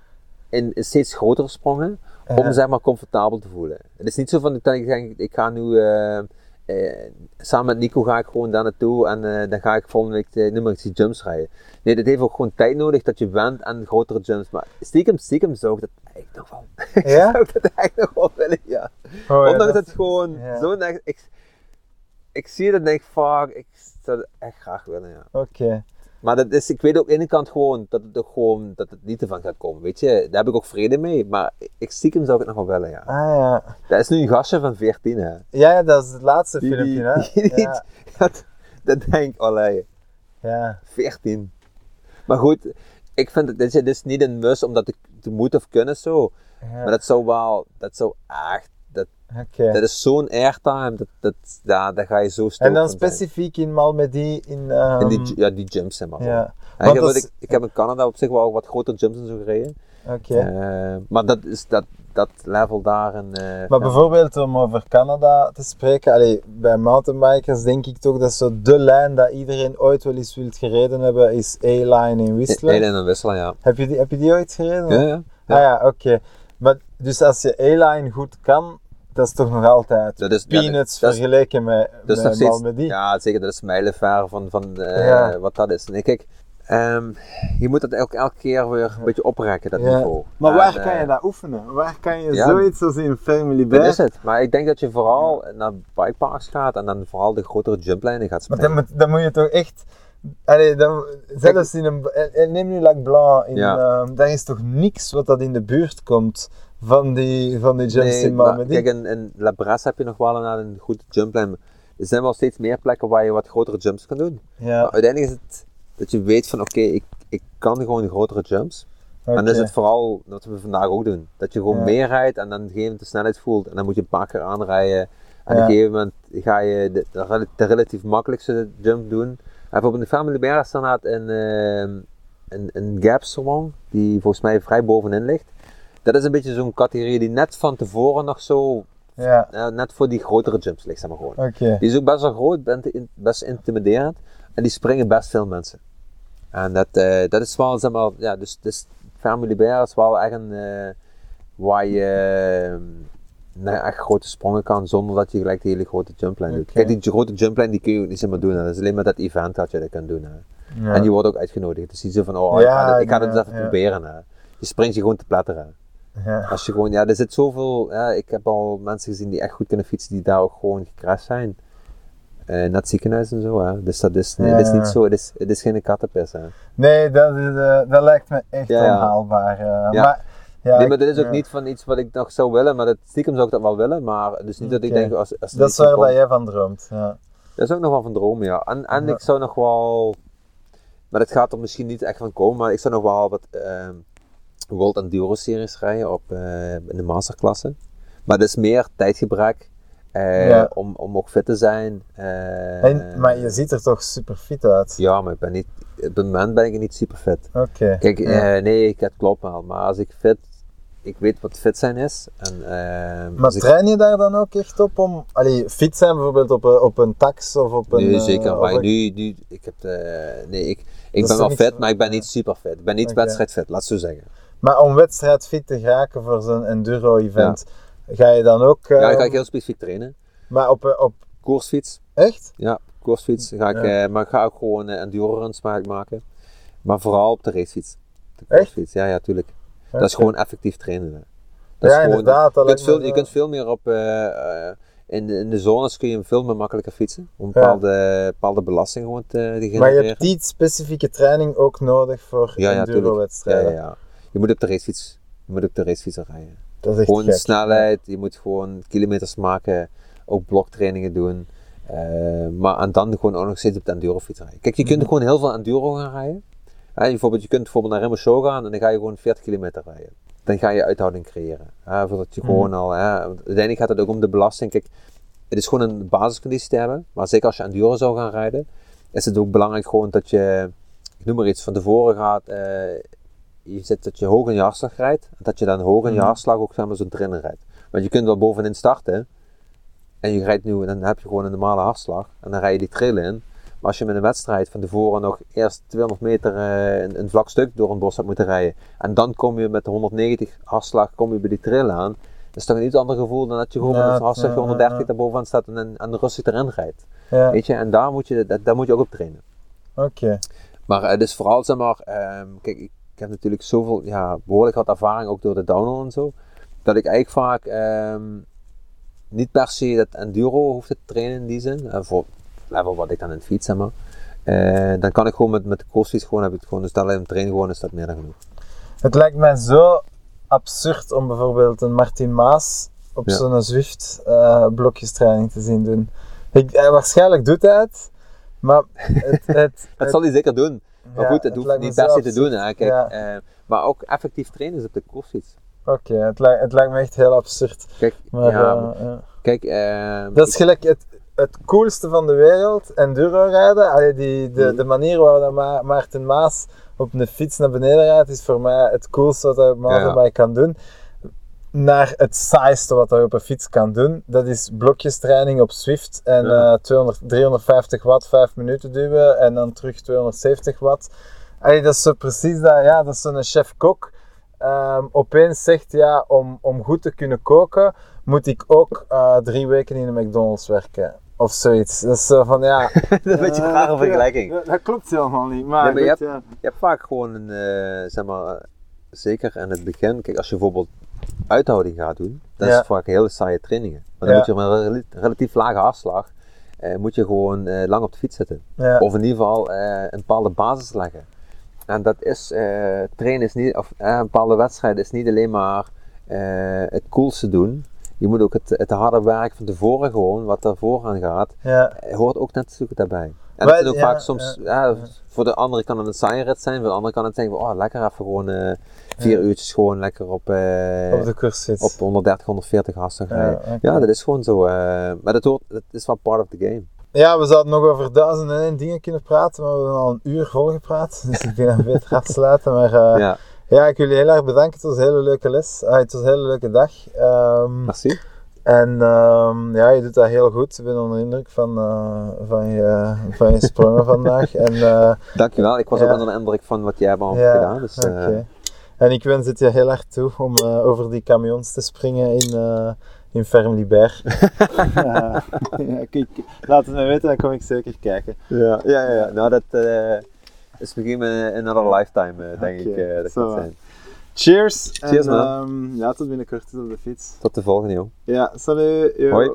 In, steeds grotere sprongen. Om zeg maar comfortabel te voelen. Het is niet zo van dat ik denk, ik ga nu... eh, eh, samen met Nico ga ik gewoon daar naartoe en eh, dan ga ik volgende week, iets, die jumps rijden. Nee, dat heeft ook gewoon tijd nodig dat je went aan grotere jumps. Maar stiekem, stiekem zou ik dat eigenlijk nog wel, Ja? zou ik dat eigenlijk nog wel willen, ja. Oh, ja, Ondanks dat- dat het gewoon ja. zo ik, ik zie het en denk, fuck, ik zou het echt graag willen, ja. Oké. Maar dat is, ik weet ook aan de ene kant gewoon dat het, ook gewoon, dat het niet ervan gaat komen, weet je. Daar heb ik ook vrede mee, maar ik stiekem zou ik het nog wel willen, ja. Ah ja. Dat is nu een gastje van 14, hè. Ja, ja, dat is het laatste Die- filmpje, hè? die- die- ja. Dat, dat denk ik, allee, ja. 14. Maar goed, ik vind het, dit is- niet een mus omdat ik te moeten of kunnen zo. ja. Maar dat zou wel, dat zou echt, dat, is zo'n airtime, dat, dat, ja, daar ga je zo En stoked dan specifiek in Malmedy in... ehm, In die, ja, die zeg maar. ja. En ik, heb, is- ik, ik heb in Canada op zich wel wat grotere jumps en zo gereden. Oké. Eh, maar dat is dat, dat level daar. En, eh, Maar ja. bijvoorbeeld om over Canada te spreken, allee, bij mountainbikers denk ik toch dat zo de lijn dat iedereen ooit wel eens wilt gereden hebben, is A-Line in Whistler. Nee, en wisselen, ja. Heb, je die, heb je die ooit gereden? Ja, ja. Ah ja, oké. Maar dus als je A-Line goed kan, dat is toch nog altijd Dat is, ja, peanuts dat is- vergeleken met, Dat is nog met steeds, ja zeker, dat is mijlenver van, van eh, Ja. wat dat is. Nee, kijk, ehm, je moet dat elke, elke keer weer een beetje oprekken, dat Ja. niveau. Maar waar eh, kan je dat oefenen? Waar kan je zoiets als in Family Dat Bear? is het. Maar ik denk dat je vooral naar bikeparks gaat en dan vooral de grotere jumplijnen gaat Maar springen. dan moet, dan moet je toch echt. Allee, dan, zelfs in een. eh, Neem nu Lac Blanc. In, Ja. ehm, daar is toch niks wat dat in de buurt komt van die, van die jumps Nee, in Malmedy? kijk, in, in La Bresse heb je nog wel een, een goede jumplijn. Er zijn wel steeds meer plekken waar je wat grotere jumps kan doen. ja, Maar uiteindelijk is het dat je weet van oké, ik, ik kan gewoon grotere jumps. En dan is het vooral wat we vandaag ook doen. Dat je gewoon Ja. meer rijdt en dan op een gegeven moment de snelheid voelt. En dan moet je een paar keer aanrijden. En Ja. op een gegeven moment ga je de, de, rel- de relatief makkelijkste jump doen. bijvoorbeeld in de Family Bear staat een, ehm, een, een gap die volgens mij vrij bovenin ligt. Dat is een beetje zo'n categorie die net van tevoren nog zo, Ja, eh, net voor die grotere jumps ligt, zeg maar gewoon. Die is ook best wel groot, best intimiderend. En die springen best veel mensen. En dat, eh, dat is wel, zeg maar, ja, dus, dus Family Bear is wel echt een, eh, waar je eh, nou, echt grote sprongen kan zonder dat je gelijk die hele grote jumplijn doet. Kijk, die grote jumplijn die kun je ook niet zomaar doen. hè. Dat is alleen maar dat event dat je dat kan doen. Hè. Ja. En je wordt ook uitgenodigd. Het is niet zo van, oh, ik ga, dit- ik ga dit ja, even ja. proberen. Hè. Je springt je gewoon te platteren. Ja. Als je gewoon, ja, er zit zoveel, ja, ik heb al mensen gezien die echt goed kunnen fietsen, die daar ook gewoon gecrashed zijn. Eh net het ziekenhuis en zo, hè. Dus dat is, nee, Ja, dat is niet zo, het is, het is geen kattenpis, hè. Nee, dat, is, eh, dat lijkt me echt onhaalbaar. eh. Maar, ja, nee, maar dit is ook ja. niet van iets wat ik nog zou willen, maar dat, stiekem zou ik dat wel willen, maar dus niet dat ik denk, als, als Dat is waar komt- jij van droomt. Ja. Dat is ook nog wel van dromen, ja. En, en Ja. ik zou nog wel, maar dat gaat er misschien niet echt van komen, maar ik zou nog wel wat ehm World Enduro Series rijden op, eh, in de masterklasse. Maar dat is meer tijdgebrek, eh, Ja. om, om ook fit te zijn. eh, En, maar je ziet er toch super fit uit. Ja, maar ik ben niet, op het moment ben ik niet super fit. Oké. Kijk, Ja. nee, ik, het klopt wel, maar als ik fit, ik weet wat fit zijn is. En, Maar train je daar dan ook echt op om allee, fit zijn bijvoorbeeld op een, op een tax of op een. Nee, zeker. Maar nu, nu, ik heb nee, ik, ik ben wel fit, maar ik ben niet super fit. Ik ben niet Oké. wedstrijdfit, laat zo zeggen. Maar om wedstrijdfit te geraken voor zo'n enduro-event, ga je dan ook. Ja, dan ga ik heel specifiek trainen. Maar op, eh, op. Koersfiets, Echt? ja, koersfiets. Ga ik, Ja. eh, maar ik ga ook gewoon eh, enduro runs ma- maken. Maar vooral op de racefiets. De koersfiets, ja, ja, tuurlijk. Dat is gewoon effectief trainen. Hè. Dat is Ja, gewoon- inderdaad. Je kunt, veel, je kunt veel meer op, in, de, in de zones kun je veel meer makkelijker fietsen. Om een bepaalde, bepaalde belasting gewoon te, te Maar genereren. je hebt die specifieke training ook nodig voor Ja, ja, tuurlijk. ja, enduro-wedstrijden. ja, ja. Je moet op de racefiets, je moet op de racefiets rijden. Dat is echt Gewoon gek. snelheid, je moet gewoon kilometers maken, ook bloktrainingen doen. Eh, maar en dan gewoon ook nog steeds op de endurofiets rijden. Kijk, je Mhm. kunt gewoon heel veel enduro gaan rijden. Hè, bijvoorbeeld, je kunt bijvoorbeeld naar Remoshow gaan en dan ga je gewoon 40 kilometer rijden. Dan ga je uithouding creëren. Hè, voordat je Mhm. gewoon al, hè, uiteindelijk gaat het ook om de belasting. Kijk, het is gewoon een basisconditie te hebben. Maar zeker als je enduro zou gaan rijden, is het ook belangrijk gewoon dat je, ik noem maar iets, van tevoren gaat, eh, je zit dat je hoog in je hartslag rijdt. En dat je dan hoog in je Mhm. hartslag ook zeg maar, zo'n trainer rijdt. Want je kunt wel bovenin starten. En je rijdt nu, en dan heb je gewoon een normale hartslag. En dan rij je die trail in. Maar als je met een wedstrijd van tevoren nog eerst 200 meter eh, een, een vlak stuk door een bos hebt moeten rijden. En dan kom je met de 190 hartslag kom je bij die trail aan. Dat is toch een iets ander gevoel dan dat je gewoon Ja, met een hartslag ja, ja, 130 ja. daar bovenaan staat en, en rustig erin rijdt. Weet je, en daar moet je, dat, daar moet je ook op trainen. oké. Maar het is vooral, zeg maar, ehm, kijk, heb natuurlijk zoveel, ja, behoorlijk wat ervaring ook door de downhill en zo. Dat ik eigenlijk vaak ehm, niet per se dat enduro hoef te trainen in die zin. eh, voor het level wat ik dan in het fiets, maar. Eh, dan kan ik gewoon met, met de crossfiets gewoon, heb ik het gewoon, dus dat alleen trainen gewoon is dat meer dan genoeg. Het lijkt mij zo absurd om bijvoorbeeld een Martin Maas op Ja. zo'n Zwift eh blokjestraining te zien doen. Ik, waarschijnlijk doet hij het, maar het, het, Dat zal hij zeker doen. Maar goed, dat hoeft me niet per se te doen. Hè. Kijk, Ja. eh, maar ook effectief trainen is op de crossfiets. Oké, het, lijkt, het lijkt me echt heel absurd. Kijk, Maar, ja, eh, kijk eh, Dat is gelijk het, het coolste van de wereld, enduro rijden. Allee, die, de, Mhm. de manier waarop dat Ma- Maarten Maas op een fiets naar beneden rijdt, is voor mij het coolste wat hij op mountainbike kan doen. Naar het saaiste wat hij op een fiets kan doen. Dat is blokjestraining op Swift en Ja. eh, 200, 350 watt, 5 minuten duwen en dan terug 270 watt. Allee, dat is zo precies dat, ja, dat is zo'n chef-kok. ehm, opeens zegt, ja, om, om goed te kunnen koken, moet ik ook eh, drie weken in een McDonald's werken. Of zoiets. Dat is zo van, ja... dat is een beetje een rare vergelijking. Dat, dat klopt helemaal niet, maar, Nee, maar je hebt- ja. Je hebt vaak gewoon een, eh, zeg maar, eh, zeker in het begin, kijk, als je bijvoorbeeld uithouding gaat doen, dan is vaak hele saaie trainingen. Maar dan moet je met een rela- relatief lage hartslag, eh, moet je gewoon eh, lang op de fiets zitten. Of in ieder geval eh, een bepaalde basis leggen. En dat is, eh, trainen is niet, of eh, een bepaalde wedstrijd is niet alleen maar eh, het coolste doen. Je moet ook het, het harde werk van tevoren gewoon, wat daarvoor aan gaat, Ja. eh, hoort ook net zo goed daarbij. En Maar, dat is ook ja, vaak soms, ja, voor de andere kan het een saaie rit zijn, voor de andere kan het zijn van, oh lekker even gewoon eh, vier uurtjes gewoon lekker op, eh, Op de koersfiets. op 130, 140 hartslag Ja, rijden. Ja, dat is gewoon zo. maar dat, hoort, dat is wel part of the game. ja, we zouden nog over duizend en één dingen kunnen praten, maar we hebben al een uur vol gepraat. Dus ik denk dat we beter afsluiten. Maar ja. Ja, ik wil je heel erg bedanken. Het was een hele leuke les. Ah, het was een hele leuke dag. Ehm, merci. en ehm, ja, je doet dat heel goed. Ik ben onder de indruk van, eh, van, je, van je sprongen vandaag. En, eh, Dankjewel. Ik was Ja. ook onder de indruk van wat jij hebt ja, gedaan. Dus, eh. En ik wens het je heel erg toe om over die camions te springen in, in Ferme Libert. ja, kijk, laat het me weten, dan kom ik zeker kijken. ja, ja, ja. Nou, dat is misschien in another lifetime, eh, denk ik. eh, dat gaat zijn. Cheers! Cheers, en, man. ehm, ja, tot binnenkort op de fiets. Tot de volgende, joh. Ja, salut! yo. Hoi.